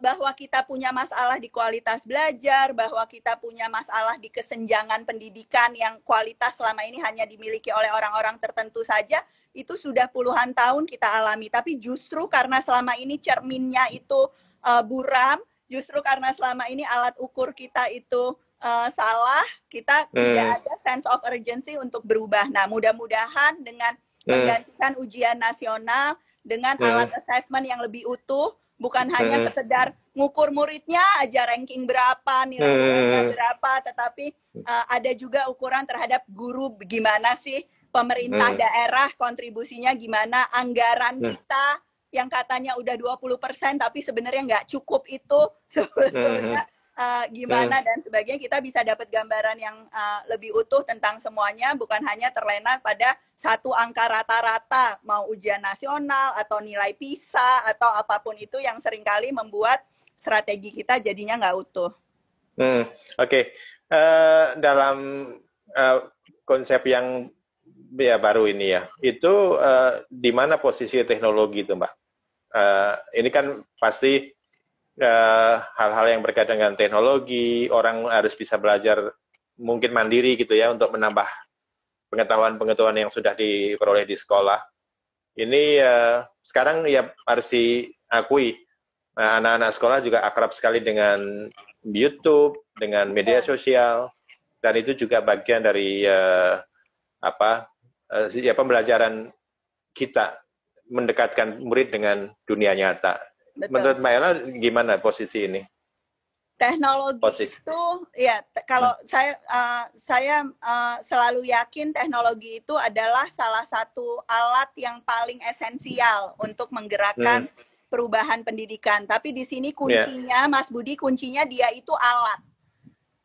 bahwa kita punya masalah di kualitas belajar, bahwa kita punya masalah di kesenjangan pendidikan yang kualitas selama ini hanya dimiliki oleh orang-orang tertentu saja, itu sudah puluhan tahun kita alami. Tapi justru karena selama ini cerminnya itu uh, buram, justru karena selama ini alat ukur kita itu uh, salah, kita hmm. tidak ada sense of urgency untuk berubah. Nah, mudah-mudahan dengan hmm. menggantikan ujian nasional dengan hmm. alat assessment yang lebih utuh, bukan hanya sekedar ngukur muridnya aja ranking berapa nilainya hmm. berapa tetapi uh, ada juga ukuran terhadap guru gimana sih pemerintah daerah kontribusinya gimana anggaran kita yang katanya udah 20% tapi sebenarnya nggak cukup itu. Sebetulnya uh, gimana dan sebagainya kita bisa dapat gambaran yang uh, lebih utuh tentang semuanya bukan hanya terlena pada satu angka rata-rata mau ujian nasional atau nilai PISA atau apa pun itu yang sering kali membuat strategi kita jadinya nggak utuh. Hmm, Oke, okay. uh, eh, dalam uh, konsep yang ya baru ini ya, itu uh, di mana posisi teknologi itu, Mbak? Uh, ini kan pasti hal-hal uh, yang berkaitan dengan teknologi, orang harus bisa belajar mungkin mandiri gitu ya untuk menambah pengetahuan-pengetahuan yang sudah diperoleh di sekolah. Ini uh, sekarang ya harus diakui nah, anak-anak sekolah juga akrab sekali dengan YouTube, dengan media sosial, dan itu juga bagian dari uh, apa uh, ya pembelajaran kita mendekatkan murid dengan dunia nyata. Betul. Menurut Mbak Ella gimana posisi ini? teknologi Posisi. itu ya kalau hmm. saya uh, saya uh, selalu yakin teknologi itu adalah salah satu alat yang paling esensial untuk menggerakkan hmm. perubahan pendidikan. Tapi di sini ya. kuncinya yeah. Mas Budi kuncinya dia itu alat.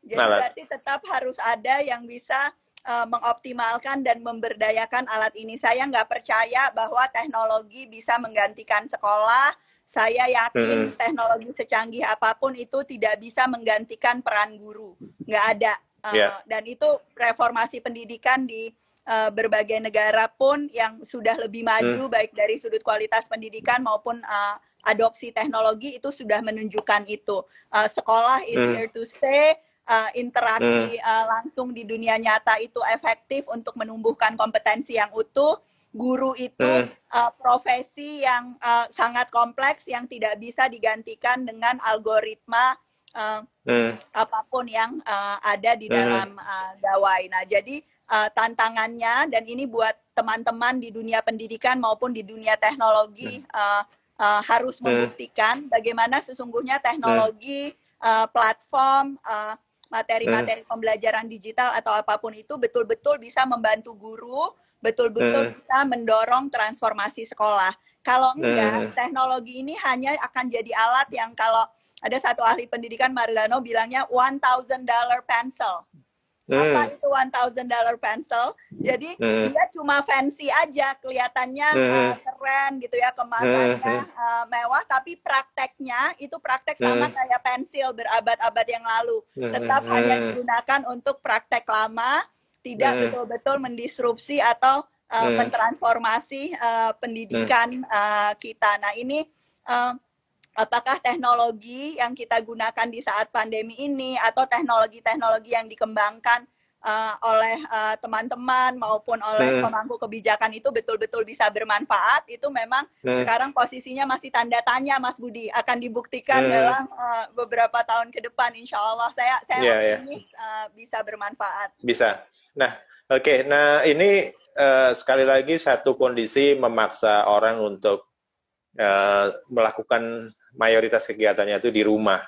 Jadi alat. berarti tetap harus ada yang bisa uh, mengoptimalkan dan memberdayakan alat ini. Saya nggak percaya bahwa teknologi bisa menggantikan sekolah saya yakin hmm. teknologi secanggih apa pun itu tidak bisa menggantikan peran guru, nggak ada. Uh, yeah. Dan itu reformasi pendidikan di uh, berbagai negara pun yang sudah lebih maju, hmm. baik dari sudut kualitas pendidikan maupun uh, adopsi teknologi itu sudah menunjukkan itu. Uh, sekolah is hmm. here to stay. Uh, interaksi uh, langsung di dunia nyata itu efektif untuk menumbuhkan kompetensi yang utuh guru itu hmm. uh, profesi yang uh, sangat kompleks yang tidak bisa digantikan dengan algoritma apa pun yang uh, ada di dalam uh, gawai. Nah, jadi uh, tantangannya dan ini buat teman-teman di dunia pendidikan maupun di dunia teknologi uh, uh, harus membuktikan bagaimana sesungguhnya teknologi, uh, platform, uh, materi-materi pembelajaran digital atau apa pun itu betul-betul bisa membantu guru, betul-betul bisa mendorong transformasi sekolah. Kalau enggak, teknologi ini hanya akan jadi alat yang kalau ada satu ahli pendidikan Marilano bilangnya one thousand dollar pencil. Hmm. Apa itu one thousand dollar pencil? Jadi hmm. dia cuma fancy aja, kelihatannya uh, keren gitu ya, kemasannya uh, mewah, tapi prakteknya itu praktek sama kayak pensil berabad-abad yang lalu. Tetap hanya digunakan untuk praktek lama, tidak betul-betul mendisrupsi atau uh, mentransformasi uh, pendidikan uh, kita. Nah ini uh, apakah teknologi yang kita gunakan di saat pandemi ini atau teknologi-teknologi yang dikembangkan uh, oleh teman-teman uh, maupun oleh pemangku kebijakan itu betul-betul bisa bermanfaat itu memang sekarang posisinya masih tanda tanya Mas Budi akan dibuktikan dalam uh, beberapa tahun ke depan Insya Allah. Saya saya yeah, iya. optimis yeah. Uh, bisa bermanfaat. Bisa nah oke. Okay. nah ini uh, sekali lagi satu kondisi memaksa orang untuk uh, melakukan mayoritas kegiatannya itu di rumah.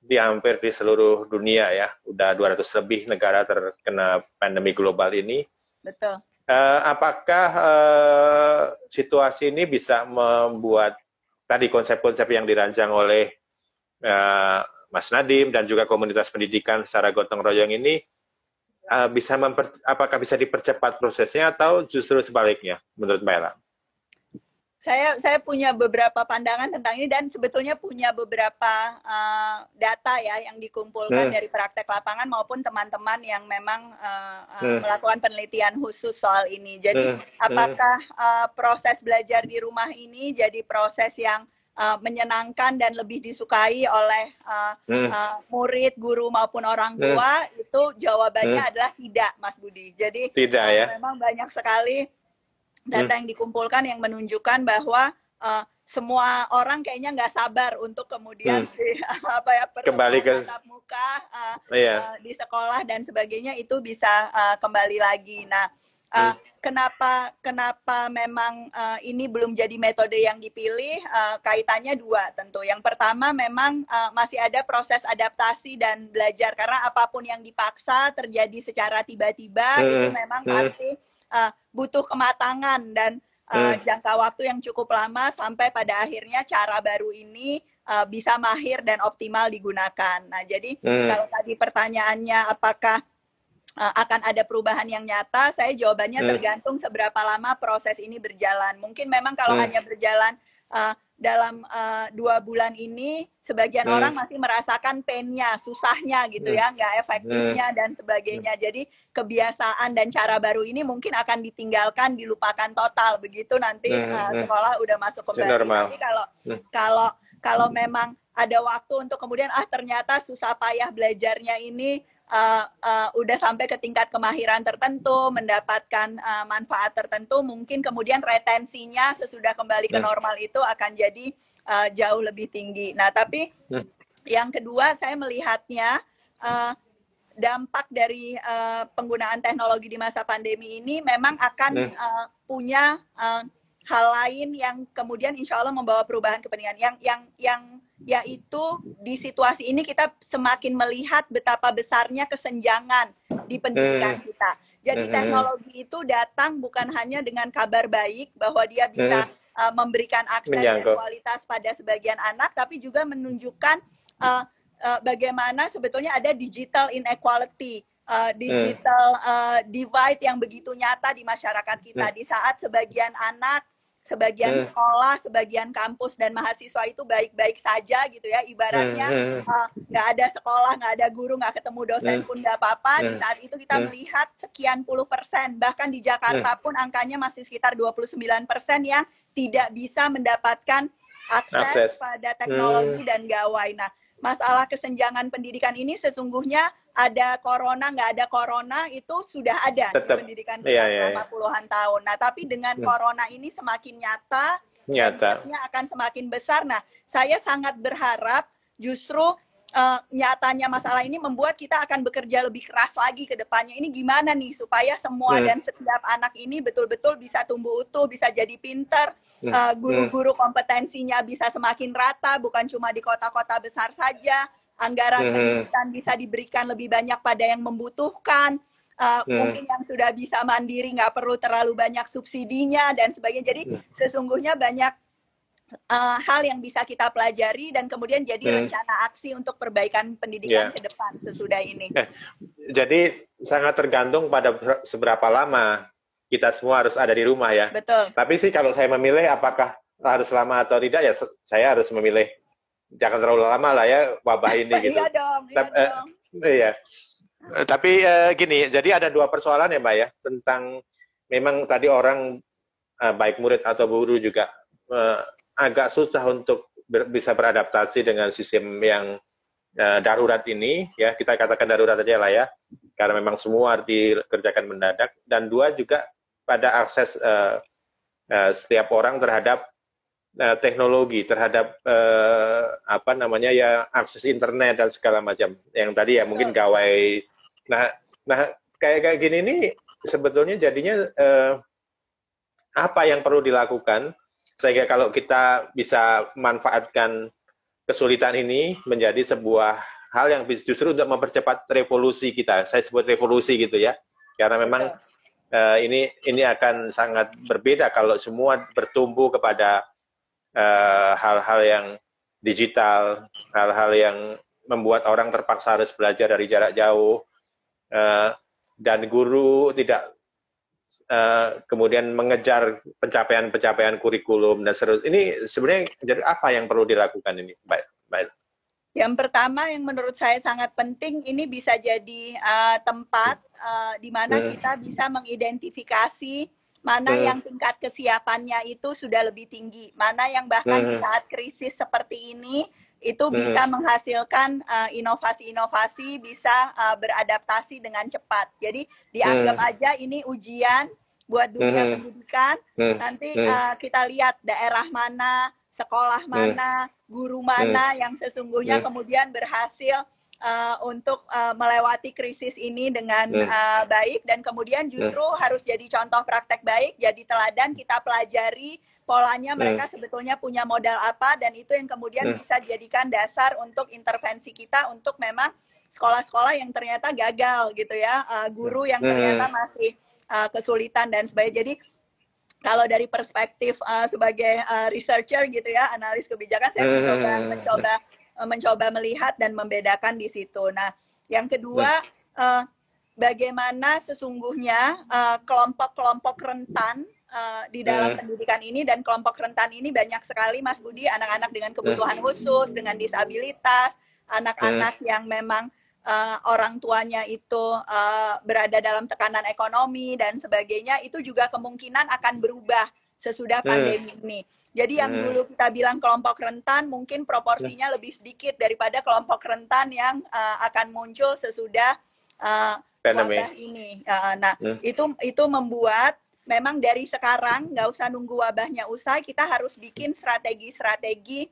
Di hampir di seluruh dunia ya. Udah 200 lebih negara terkena pandemi global ini. Betul. Uh, apakah uh, situasi ini bisa membuat tadi konsep-konsep yang dirancang oleh uh, Mas Nadim dan juga komunitas pendidikan secara gotong royong ini uh, bisa memper, apakah bisa dipercepat prosesnya atau justru sebaliknya menurut Mbak Ella? saya saya punya beberapa pandangan tentang ini dan sebetulnya punya beberapa uh, data ya yang dikumpulkan hmm. dari praktek lapangan maupun teman-teman yang memang uh, uh, hmm. melakukan penelitian khusus soal ini. Jadi hmm. hmm. apakah uh, proses belajar di rumah ini jadi proses yang uh, menyenangkan dan lebih disukai oleh uh, hmm. uh, murid, guru maupun orang hmm. tua? Hmm. Itu jawabannya hmm. adalah tidak, Mas Budi. Jadi tidak uh, ya. Memang banyak sekali data hmm. yang dikumpulkan yang menunjukkan bahwa uh, semua orang kayaknya nggak sabar untuk kemudian hmm. di, apa ya kembali ke tatap muka uh, iya. uh, di sekolah dan sebagainya itu bisa uh, kembali lagi. Nah, uh, kenapa kenapa memang uh, ini belum jadi metode yang dipilih? Uh, kaitannya dua tentu. Yang pertama memang uh, masih ada proses adaptasi dan belajar karena apa pun yang dipaksa terjadi secara tiba-tiba hmm. itu memang hmm. pasti uh, butuh kematangan dan uh, jangka waktu yang cukup lama sampai pada akhirnya cara baru ini uh, bisa mahir dan optimal digunakan. Nah, jadi hmm. kalau tadi pertanyaannya apakah uh, akan ada perubahan yang nyata, saya jawabannya hmm. tergantung seberapa lama proses ini berjalan. Mungkin memang kalau hmm. hanya berjalan uh, dalam uh, dua bulan ini sebagian hmm. orang masih merasakan painnya, susahnya gitu hmm. ya, nggak efektifnya hmm. dan sebagainya. Jadi kebiasaan dan cara baru ini mungkin akan ditinggalkan, dilupakan total begitu nanti hmm. uh, sekolah udah masuk kembali. Tapi kalau hmm. kalau kalau memang ada waktu untuk kemudian ah ternyata susah payah belajarnya ini uh, uh, udah sampai ke tingkat kemahiran tertentu, mendapatkan uh, manfaat tertentu, mungkin kemudian retensinya sesudah kembali ke nah. normal itu akan jadi uh, jauh lebih tinggi. Nah, tapi hmm. yang kedua saya melihatnya uh, dampak dari uh, penggunaan teknologi di masa pandemi ini memang akan uh, punya uh, hal lain yang kemudian insya Allah membawa perubahan kepentingan yang yang yang yaitu di situasi ini kita semakin melihat betapa besarnya kesenjangan di pendidikan hmm. kita. Jadi hmm. teknologi itu datang bukan hanya dengan kabar baik bahwa dia bisa hmm. uh, memberikan akses Menyangkut. dan kualitas pada sebagian anak, tapi juga menunjukkan uh, uh, bagaimana sebetulnya ada digital inequality, uh, digital uh, divide yang begitu nyata di masyarakat kita. Di saat sebagian anak sebagian hmm. sekolah, sebagian kampus dan mahasiswa itu baik-baik saja gitu ya. Ibaratnya hmm. uh, nggak hmm. uh, ada sekolah, nggak ada guru, nggak ketemu dosen hmm. pun nggak apa-apa. Hmm. Di saat itu kita hmm. melihat sekian puluh persen, bahkan di Jakarta hmm. pun angkanya masih sekitar 29 persen yang tidak bisa mendapatkan akses, akses. pada teknologi hmm. dan gawai. Nah, masalah kesenjangan pendidikan ini sesungguhnya ada corona nggak ada corona itu sudah ada Tetap, di pendidikan kita iya, iya, selama iya. puluhan tahun. Nah tapi dengan hmm. corona ini semakin nyata, nyata, akan semakin besar. Nah saya sangat berharap justru uh, nyatanya masalah ini membuat kita akan bekerja lebih keras lagi ke depannya. Ini gimana nih supaya semua hmm. dan setiap anak ini betul-betul bisa tumbuh utuh, bisa jadi pinter, hmm. uh, guru-guru kompetensinya bisa semakin rata, bukan cuma di kota-kota besar saja. Anggaran hmm. pendidikan bisa diberikan lebih banyak pada yang membutuhkan. Uh, hmm. Mungkin yang sudah bisa mandiri nggak perlu terlalu banyak subsidinya dan sebagainya. Jadi hmm. sesungguhnya banyak uh, hal yang bisa kita pelajari dan kemudian jadi hmm. rencana aksi untuk perbaikan pendidikan yeah. ke depan sesudah ini. Eh, jadi sangat tergantung pada seberapa lama kita semua harus ada di rumah ya. Betul. Tapi sih kalau saya memilih apakah harus lama atau tidak ya saya harus memilih jangan terlalu lama lah ya wabah ini gitu. iya dong, iya tapi, dong. Uh, iya. Tapi uh, gini, jadi ada dua persoalan ya Mbak ya tentang memang tadi orang uh, baik murid atau guru juga uh, agak susah untuk ber, bisa beradaptasi dengan sistem yang uh, darurat ini ya kita katakan darurat aja lah ya karena memang semua dikerjakan mendadak dan dua juga pada akses uh, uh, setiap orang terhadap uh, teknologi terhadap uh, apa namanya ya akses internet dan segala macam yang tadi ya mungkin gawai nah nah kayak kayak gini nih sebetulnya jadinya uh, apa yang perlu dilakukan sehingga kalau kita bisa manfaatkan kesulitan ini menjadi sebuah hal yang justru untuk mempercepat revolusi kita. Saya sebut revolusi gitu ya. Karena memang uh, ini ini akan sangat berbeda kalau semua bertumbuh kepada hal-hal uh, yang digital, hal-hal yang membuat orang terpaksa harus belajar dari jarak jauh, uh, dan guru tidak Uh, kemudian mengejar pencapaian-pencapaian kurikulum dan seterusnya. Ini sebenarnya jadi apa yang perlu dilakukan ini, baik, baik. Yang pertama yang menurut saya sangat penting ini bisa jadi uh, tempat uh, di mana hmm. kita bisa mengidentifikasi mana yang tingkat kesiapannya itu sudah lebih tinggi, mana yang bahkan di saat krisis seperti ini itu bisa menghasilkan inovasi-inovasi, uh, bisa uh, beradaptasi dengan cepat. Jadi dianggap aja ini ujian buat dunia pendidikan. Nanti. Uh, kita lihat daerah mana, sekolah mana, guru mana yang sesungguhnya kemudian berhasil uh, untuk uh, melewati krisis ini dengan uh, baik dan kemudian justru hmm. harus jadi contoh praktek baik, jadi teladan kita pelajari polanya mereka hmm. sebetulnya punya modal apa dan itu yang kemudian bisa jadikan dasar untuk intervensi kita untuk memang sekolah-sekolah yang ternyata gagal gitu ya, uh, guru yang ternyata masih uh, kesulitan dan sebagainya. Jadi kalau dari perspektif uh, sebagai uh, researcher gitu ya, analis kebijakan saya mencoba mencoba mencoba melihat dan membedakan di situ. Nah, yang kedua uh, bagaimana sesungguhnya kelompok-kelompok uh, rentan uh, di dalam hmm. pendidikan ini dan kelompok rentan ini banyak sekali Mas Budi anak-anak dengan kebutuhan khusus, dengan disabilitas, anak-anak yang memang uh, orang tuanya itu uh, berada dalam tekanan ekonomi dan sebagainya itu juga kemungkinan akan berubah sesudah hmm. pandemi ini. Jadi yang hmm. dulu kita bilang kelompok rentan mungkin proporsinya hmm. lebih sedikit daripada kelompok rentan yang uh, akan muncul sesudah uh, wabah ini. Uh, nah itu itu membuat memang dari sekarang nggak usah nunggu wabahnya usai kita harus bikin strategi-strategi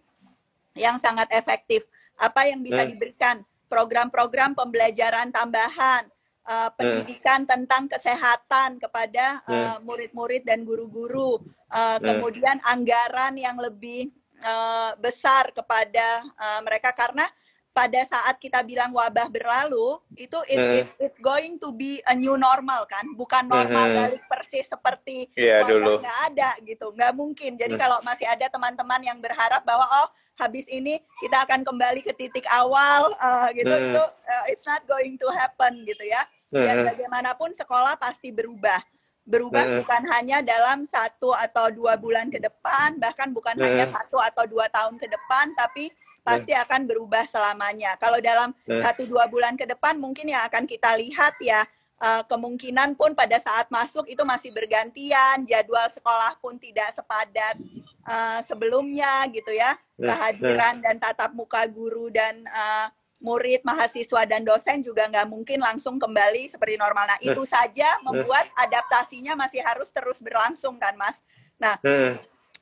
yang sangat efektif. Apa yang bisa diberikan program-program pembelajaran tambahan, uh, pendidikan hmm. tentang kesehatan kepada uh, murid-murid dan guru-guru, uh, kemudian anggaran yang lebih uh, besar kepada uh, mereka. Karena pada saat kita bilang wabah berlalu itu it, it, it's going to be a new normal kan? Bukan normal hmm. balik persis seperti yeah, wabah nggak ada gitu. Nggak mungkin. Jadi hmm. kalau masih ada teman-teman yang berharap bahwa oh habis ini kita akan kembali ke titik awal uh, gitu hmm. itu uh, it's not going to happen gitu ya dan bagaimanapun sekolah pasti berubah. Berubah bukan hanya dalam satu atau dua bulan ke depan bahkan bukan hanya satu atau dua tahun ke depan tapi pasti akan berubah selamanya. Kalau dalam satu dua bulan ke depan mungkin yang akan kita lihat ya uh, kemungkinan pun pada saat masuk itu masih bergantian, jadwal sekolah pun tidak sepadat uh, sebelumnya gitu ya. Kehadiran dan tatap muka guru dan uh, murid, mahasiswa dan dosen juga nggak mungkin langsung kembali seperti normal. Nah itu saja membuat adaptasinya masih harus terus berlangsung kan, Mas. Nah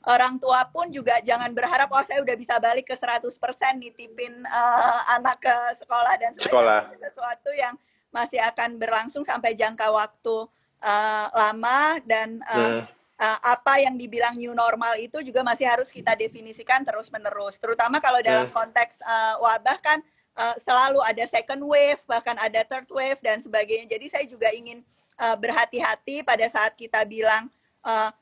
orang tua pun juga jangan berharap oh saya udah bisa balik ke 100% nitipin uh, anak ke sekolah dan sekolah. sesuatu yang masih akan berlangsung sampai jangka waktu uh, lama dan uh, uh, apa yang dibilang new normal itu juga masih harus kita definisikan terus menerus terutama kalau dalam konteks uh, wabah kan uh, selalu ada second wave bahkan ada third wave dan sebagainya jadi saya juga ingin uh, berhati-hati pada saat kita bilang uh,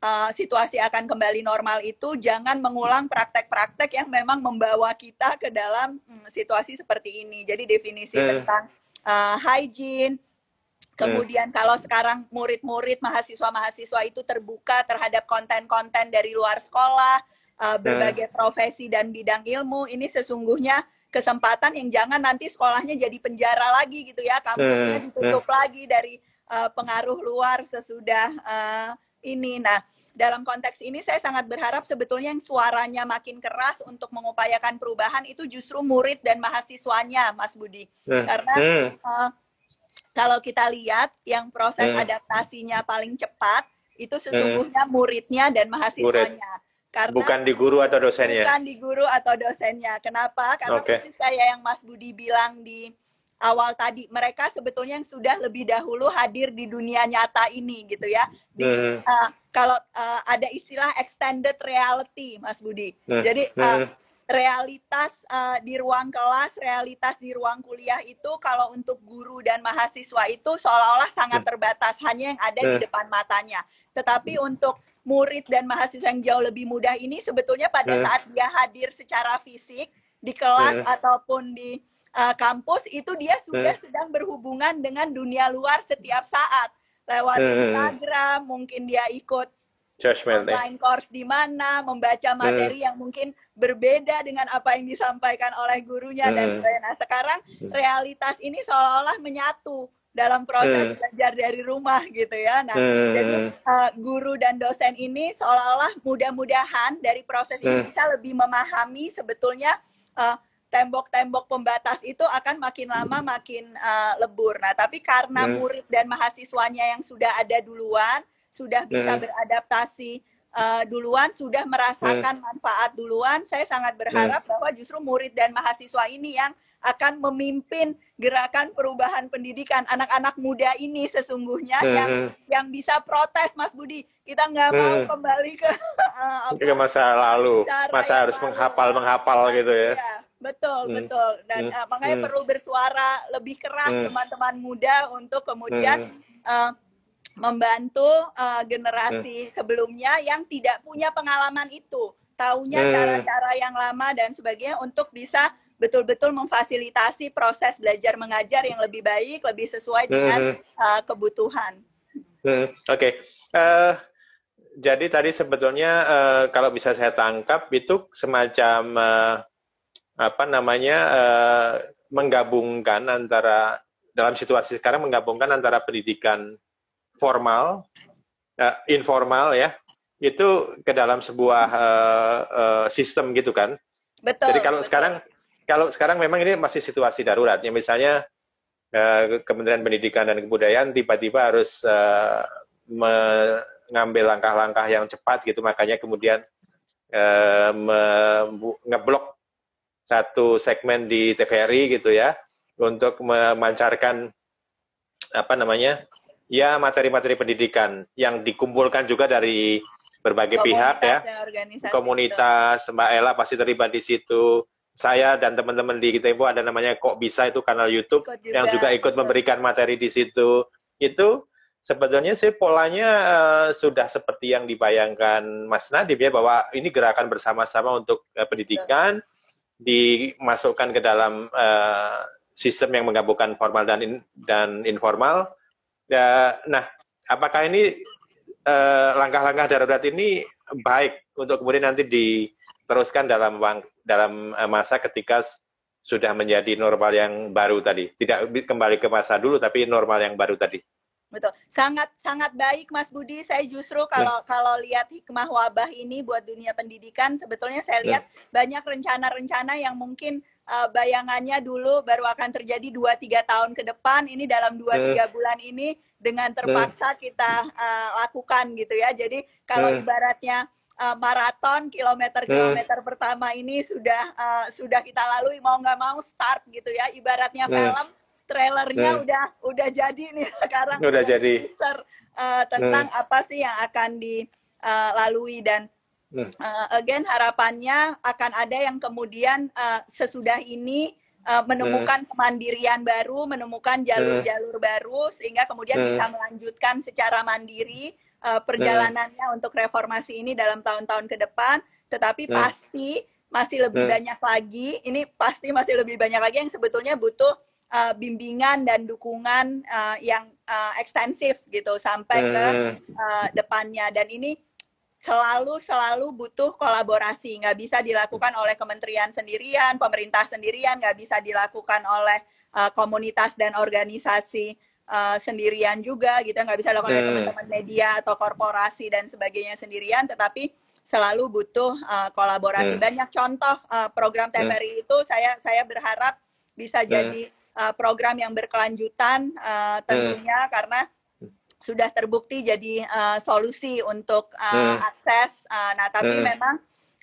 uh, situasi akan kembali normal itu jangan mengulang praktek-praktek yang memang membawa kita ke dalam um, situasi seperti ini. Jadi definisi hmm. tentang uh, hygiene, kemudian kalau sekarang murid-murid, mahasiswa-mahasiswa itu terbuka terhadap konten-konten dari luar sekolah, uh, berbagai profesi dan bidang ilmu, ini sesungguhnya kesempatan yang jangan nanti sekolahnya jadi penjara lagi gitu ya, kampusnya hmm. ditutup hmm. lagi dari uh, pengaruh luar sesudah uh, ini. Nah, dalam konteks ini saya sangat berharap sebetulnya yang suaranya makin keras untuk mengupayakan perubahan itu justru murid dan mahasiswanya, Mas Budi. Karena. Uh, kalau kita lihat yang proses adaptasinya paling cepat itu sesungguhnya muridnya dan mahasiswanya. Murid. Karena bukan di guru atau dosennya. Bukan di guru atau dosennya. Kenapa? Karena okay. persis kayak yang Mas Budi bilang di awal tadi mereka sebetulnya yang sudah lebih dahulu hadir di dunia nyata ini gitu ya di hmm. uh, kalau uh, ada istilah extended reality Mas Budi hmm. jadi uh, realitas uh, di ruang kelas realitas di ruang kuliah itu kalau untuk guru dan mahasiswa itu seolah-olah sangat terbatas hanya yang ada di depan matanya. Tetapi untuk murid dan mahasiswa yang jauh lebih mudah ini sebetulnya pada saat dia hadir secara fisik di kelas ataupun di uh, kampus itu dia sudah sedang berhubungan dengan dunia luar setiap saat. Lewat. Instagram mungkin dia ikut Judgment, online course di mana membaca materi hmm. yang mungkin berbeda dengan apa yang disampaikan oleh gurunya hmm. dan sebagainya. Nah, sekarang hmm. realitas ini seolah-olah menyatu dalam proses hmm. belajar dari rumah gitu ya. Nah, hmm. jadi uh, guru dan dosen ini seolah-olah mudah-mudahan dari proses ini hmm. bisa lebih memahami sebetulnya uh, tembok-tembok pembatas itu akan makin lama makin uh, lebur. Nah, tapi karena hmm. murid dan mahasiswanya yang sudah ada duluan, sudah bisa hmm. beradaptasi uh, duluan, sudah merasakan hmm. manfaat duluan, saya sangat berharap hmm. bahwa justru murid dan mahasiswa ini yang akan memimpin gerakan perubahan pendidikan anak-anak muda ini sesungguhnya hmm. yang yang bisa protes Mas Budi kita nggak mau hmm. kembali ke uh, ke masa lalu masa harus menghafal menghafal gitu ya, ya Betul, hmm. betul. Dan hmm. uh, makanya hmm. perlu bersuara lebih keras hmm. teman-teman hmm. muda untuk kemudian hmm. uh, membantu uh, generasi hmm. sebelumnya yang tidak punya pengalaman itu, taunya hmm. cara-cara yang lama dan sebagainya untuk bisa betul-betul memfasilitasi proses belajar mengajar yang lebih baik, lebih sesuai dengan uh, kebutuhan. Oke. Okay. Uh, jadi tadi sebetulnya uh, kalau bisa saya tangkap itu semacam uh, apa namanya uh, menggabungkan antara dalam situasi sekarang menggabungkan antara pendidikan formal uh, informal ya itu ke dalam sebuah uh, uh, sistem gitu kan. Betul. Jadi kalau betul. sekarang kalau sekarang memang ini masih situasi darurat ya misalnya uh, Kementerian Pendidikan dan Kebudayaan tiba-tiba harus uh, mengambil langkah-langkah yang cepat gitu makanya kemudian uh, ngeblok satu segmen di TVRI gitu ya untuk memancarkan apa namanya ya materi-materi pendidikan yang dikumpulkan juga dari berbagai komunitas pihak ya, ya komunitas itu. Mbak Ella pasti terlibat di situ. Saya dan teman-teman di Tempo ada namanya kok bisa itu kanal YouTube juga, yang juga. ikut memberikan materi di situ. Itu sebetulnya sih polanya uh, sudah seperti yang dibayangkan Mas Nadib ya bahwa ini gerakan bersama-sama untuk uh, pendidikan Betul dimasukkan ke dalam uh, sistem yang menggabungkan formal dan in, dan informal. Ya, nah, apakah ini langkah langkah-langkah darurat ini baik untuk kemudian nanti diteruskan dalam dalam uh, masa ketika sudah menjadi normal yang baru tadi, tidak kembali ke masa dulu tapi normal yang baru tadi. Betul. Sangat sangat baik Mas Budi. Saya justru kalau ya. kalau lihat hikmah wabah ini buat dunia pendidikan sebetulnya saya lihat ya. banyak rencana-rencana yang mungkin bayangannya dulu baru akan terjadi 2 3 tahun ke depan. Ini dalam 2 ya. 3 bulan ini dengan terpaksa ya. kita uh, lakukan gitu ya. Jadi kalau ya. ibaratnya uh, maraton kilometer-kilometer pertama ini sudah uh, sudah kita lalui mau nggak mau start gitu ya ibaratnya film trailernya hmm. udah udah jadi nih sekarang udah jadi teaser, uh, tentang hmm. apa sih yang akan dilalui uh, dan. Uh, again harapannya akan ada yang kemudian uh, sesudah ini uh, menemukan hmm. kemandirian baru, menemukan jalur-jalur hmm. baru sehingga kemudian bisa melanjutkan secara mandiri uh, perjalanannya untuk reformasi ini dalam tahun-tahun ke depan, tetapi pasti masih lebih banyak lagi, ini pasti masih lebih banyak lagi yang sebetulnya butuh uh, bimbingan dan dukungan uh, yang uh, ekstensif gitu sampai ke uh, depannya. Dan ini selalu selalu butuh kolaborasi. Nggak bisa dilakukan oleh kementerian sendirian pemerintah sendirian. Nggak bisa dilakukan oleh uh, komunitas dan organisasi uh, sendirian juga gitu. Nggak bisa dilakukan oleh hmm. teman-teman media atau korporasi dan sebagainya sendirian. Tetapi selalu butuh uh, kolaborasi. Hmm. banyak contoh uh, program TVRI hmm. itu saya saya berharap bisa jadi uh, program yang berkelanjutan uh, tentunya karena sudah terbukti jadi uh, solusi untuk uh, hmm. akses uh, nah tapi hmm. memang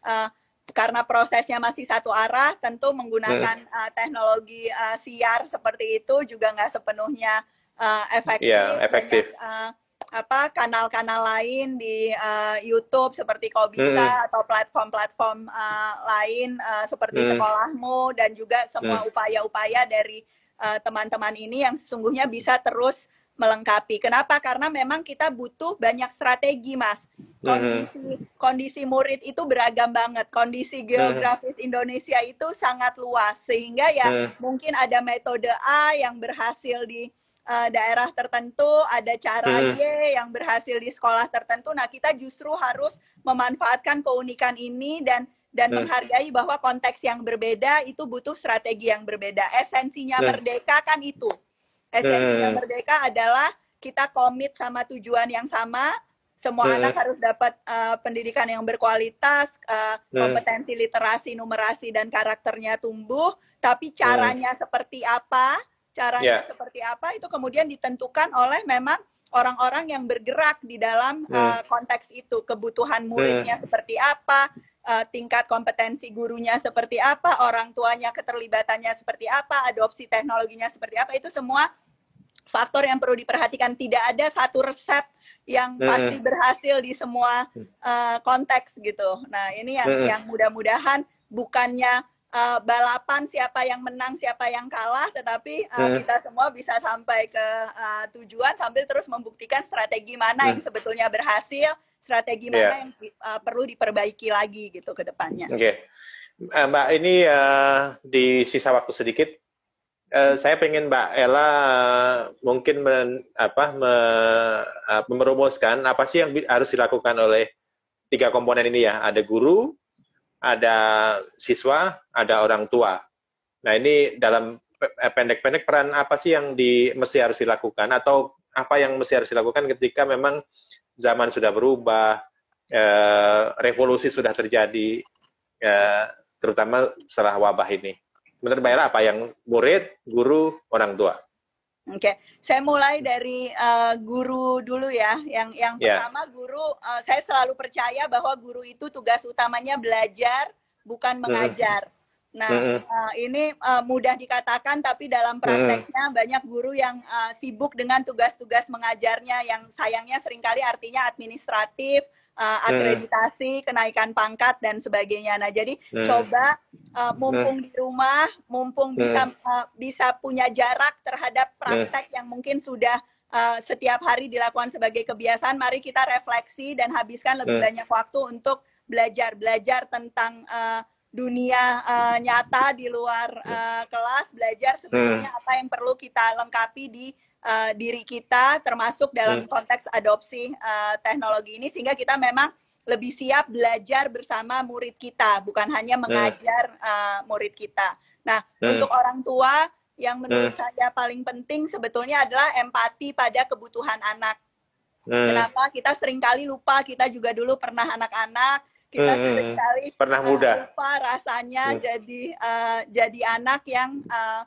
uh, karena prosesnya masih satu arah, tentu menggunakan hmm. uh, teknologi uh, siar seperti itu juga nggak sepenuhnya uh, efektif. Yeah, efektif. Banyak, uh, apa kanal-kanal lain di uh, YouTube seperti Kobisa hmm. atau platform-platform uh, lain uh, seperti hmm. sekolahmu dan juga semua upaya-upaya dari teman-teman uh, ini yang sesungguhnya bisa terus melengkapi. Kenapa? Karena memang kita butuh banyak strategi, Mas. Hmm. Kondisi hmm. kondisi murid itu beragam banget. Kondisi geografis hmm. Indonesia itu sangat luas sehingga ya hmm. mungkin ada metode A yang berhasil di uh, daerah tertentu, ada cara hmm. Y yang berhasil di sekolah tertentu. Nah, kita justru harus memanfaatkan keunikan ini dan dan hmm. menghargai bahwa konteks yang berbeda itu butuh strategi yang berbeda. Esensinya hmm. merdeka kan itu. Esensinya hmm. merdeka adalah kita komit sama tujuan yang sama. Semua hmm. anak harus dapat uh, pendidikan yang berkualitas, uh, kompetensi literasi, numerasi dan karakternya tumbuh. Tapi caranya seperti apa? caranya yeah. seperti apa itu kemudian ditentukan oleh memang orang-orang yang bergerak di dalam uh, konteks itu kebutuhan muridnya seperti apa tingkat kompetensi gurunya seperti apa orang tuanya keterlibatannya seperti apa adopsi teknologinya seperti apa itu semua faktor yang perlu diperhatikan. Tidak ada satu resep yang hmm. pasti berhasil di semua uh, konteks gitu. Nah ini yang yang mudah-mudahan bukannya uh, balapan siapa yang menang siapa yang kalah tetapi uh, kita semua bisa sampai ke uh, tujuan sambil terus membuktikan strategi mana yang sebetulnya berhasil strategi mana yeah. yang uh, perlu diperbaiki lagi gitu ke depannya. Oke. Okay. Uh, Mbak ini uh, di sisa waktu sedikit Uh, saya pengen Mbak Ella uh, mungkin men, apa, me, uh, merumuskan apa sih yang harus dilakukan oleh tiga komponen ini ya. Ada guru, ada siswa, ada orang tua. Nah ini dalam eh, pendek-pendek peran apa sih yang di, mesti harus dilakukan atau apa yang mesti harus dilakukan ketika memang zaman sudah berubah, eh, revolusi sudah terjadi, eh, terutama setelah wabah ini. Menurut Mbak apa yang murid, guru, orang tua? Oke, okay. saya mulai dari uh, guru dulu ya. Yang yang yeah. pertama guru, uh, saya selalu percaya bahwa guru itu tugas utamanya belajar, bukan hmm. Nah, uh, ini uh, mudah dikatakan, tapi dalam prakteknya banyak guru yang uh, sibuk dengan tugas-tugas mengajarnya, yang sayangnya sering kali artinya administratif, uh, akreditasi, kenaikan pangkat dan sebagainya. Nah, jadi coba uh, mumpung di rumah, mumpung bisa uh, bisa punya jarak terhadap praktek yang mungkin sudah uh, setiap hari dilakukan sebagai kebiasaan, mari kita refleksi dan habiskan lebih banyak waktu untuk belajar belajar tentang uh, dunia uh, nyata di luar uh, kelas, belajar sebetulnya apa yang perlu kita lengkapi di uh, diri kita termasuk dalam hmm. konteks adopsi uh, teknologi ini sehingga kita memang lebih siap belajar bersama murid kita bukan hanya hmm. mengajar uh, murid kita. Nah, hmm. untuk orang tua yang menurut hmm. saya paling penting sebetulnya adalah empati pada kebutuhan anak. Hmm. Kenapa kita sering kali lupa kita juga dulu pernah anak-anak kita hmm. sering kali pernah muda lupa rasanya hmm. jadi uh, jadi anak yang uh,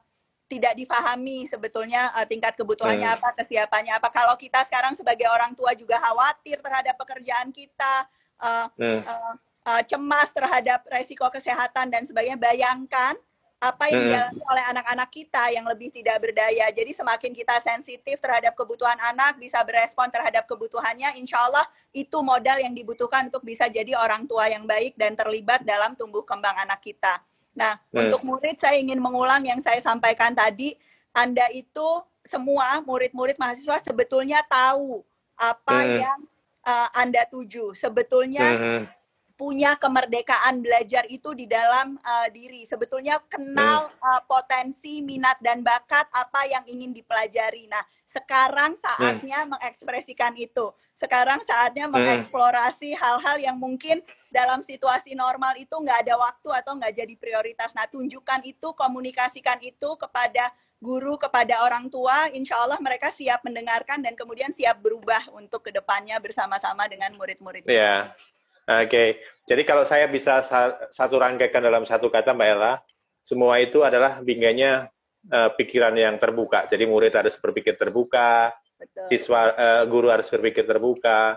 tidak difahami sebetulnya uh, tingkat kebutuhannya hmm. apa, kesiapannya apa. Kalau kita sekarang sebagai orang tua juga khawatir terhadap pekerjaan kita, uh, hmm. uh, uh, cemas terhadap resiko kesehatan dan sebagainya, bayangkan apa yang dialami oleh anak-anak kita yang lebih tidak berdaya. Jadi semakin kita sensitif terhadap kebutuhan anak, bisa berespon terhadap kebutuhannya, insya Allah itu modal yang dibutuhkan untuk bisa jadi orang tua yang baik dan terlibat dalam tumbuh kembang anak kita. Nah, hmm. untuk murid saya ingin mengulang yang saya sampaikan tadi, Anda itu semua murid-murid mahasiswa sebetulnya tahu apa hmm. yang uh, Anda tuju. Sebetulnya hmm punya kemerdekaan belajar itu di dalam uh, diri. Sebetulnya kenal uh, potensi, minat dan bakat apa yang ingin dipelajari. Nah, sekarang saatnya hmm. mengekspresikan itu. Sekarang saatnya hmm. mengeksplorasi hal-hal yang mungkin dalam situasi normal itu nggak ada waktu atau nggak jadi prioritas. Nah, tunjukkan itu, komunikasikan itu kepada guru, kepada orang tua. Insya Allah mereka siap mendengarkan dan kemudian siap berubah untuk ke depannya bersama-sama dengan murid-murid. Iya. Yeah. Oke, jadi kalau saya bisa satu rangkaikan dalam satu kata Mbak Ella, semua itu adalah bingganya uh, pikiran yang terbuka. Jadi murid harus berpikir terbuka, Betul. siswa uh, guru harus berpikir terbuka,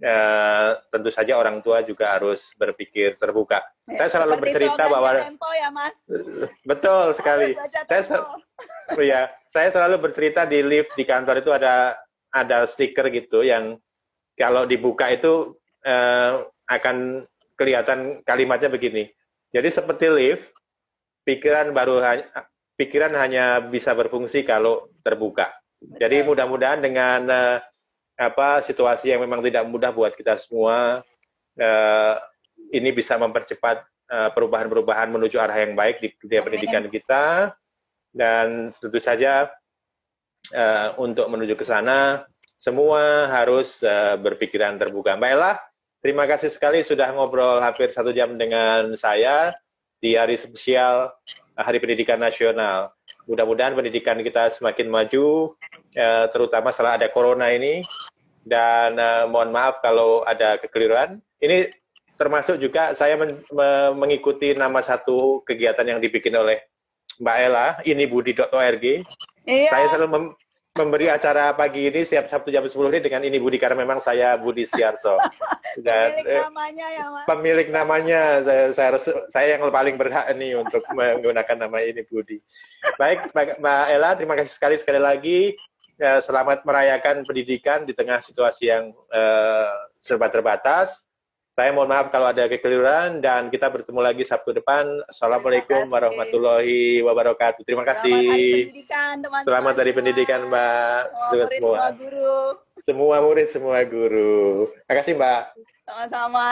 uh, tentu saja orang tua juga harus berpikir terbuka. Ya, saya selalu bercerita bahwa tempo ya, Mas. Betul sekali. Saya ya, saya selalu bercerita di lift di kantor itu ada ada stiker gitu yang kalau dibuka itu akan kelihatan kalimatnya begini. Jadi seperti lift, pikiran baru pikiran hanya bisa berfungsi kalau terbuka. Jadi mudah-mudahan dengan uh, apa situasi yang memang tidak mudah buat kita semua, uh, ini bisa mempercepat uh, perubahan-perubahan menuju arah yang baik di dunia pendidikan kita. Dan tentu saja uh, untuk menuju ke sana, semua harus uh, berpikiran terbuka. Mbak Ella, Terima kasih sekali sudah ngobrol hampir satu jam dengan saya di hari spesial Hari Pendidikan Nasional. Mudah-mudahan pendidikan kita semakin maju, eh, terutama setelah ada corona ini. Dan eh, mohon maaf kalau ada kekeliruan. Ini termasuk juga saya mengikuti nama satu kegiatan yang dibikin oleh Mbak Ella, ini budi.org. Iya. Saya selalu memberi acara pagi ini setiap Sabtu jam 10 ini dengan ini Budi karena memang saya Budi Siarso. Dan, pemilik eh, namanya ya Mas. Pemilik namanya saya saya, saya yang paling berhak ini untuk menggunakan nama ini Budi. Baik Mbak Ella, terima kasih sekali sekali lagi. Ya, selamat merayakan pendidikan di tengah situasi yang uh, serba terbatas. Saya mohon maaf kalau ada kekeliruan dan kita bertemu lagi Sabtu depan. Assalamualaikum warahmatullahi wabarakatuh. Terima kasih. Selamat hari pendidikan, teman-teman. Selamat hari pendidikan, Mbak. Semua murid, semua. semua guru. Semua murid, semua guru. Terima kasih, Mbak. Sama-sama.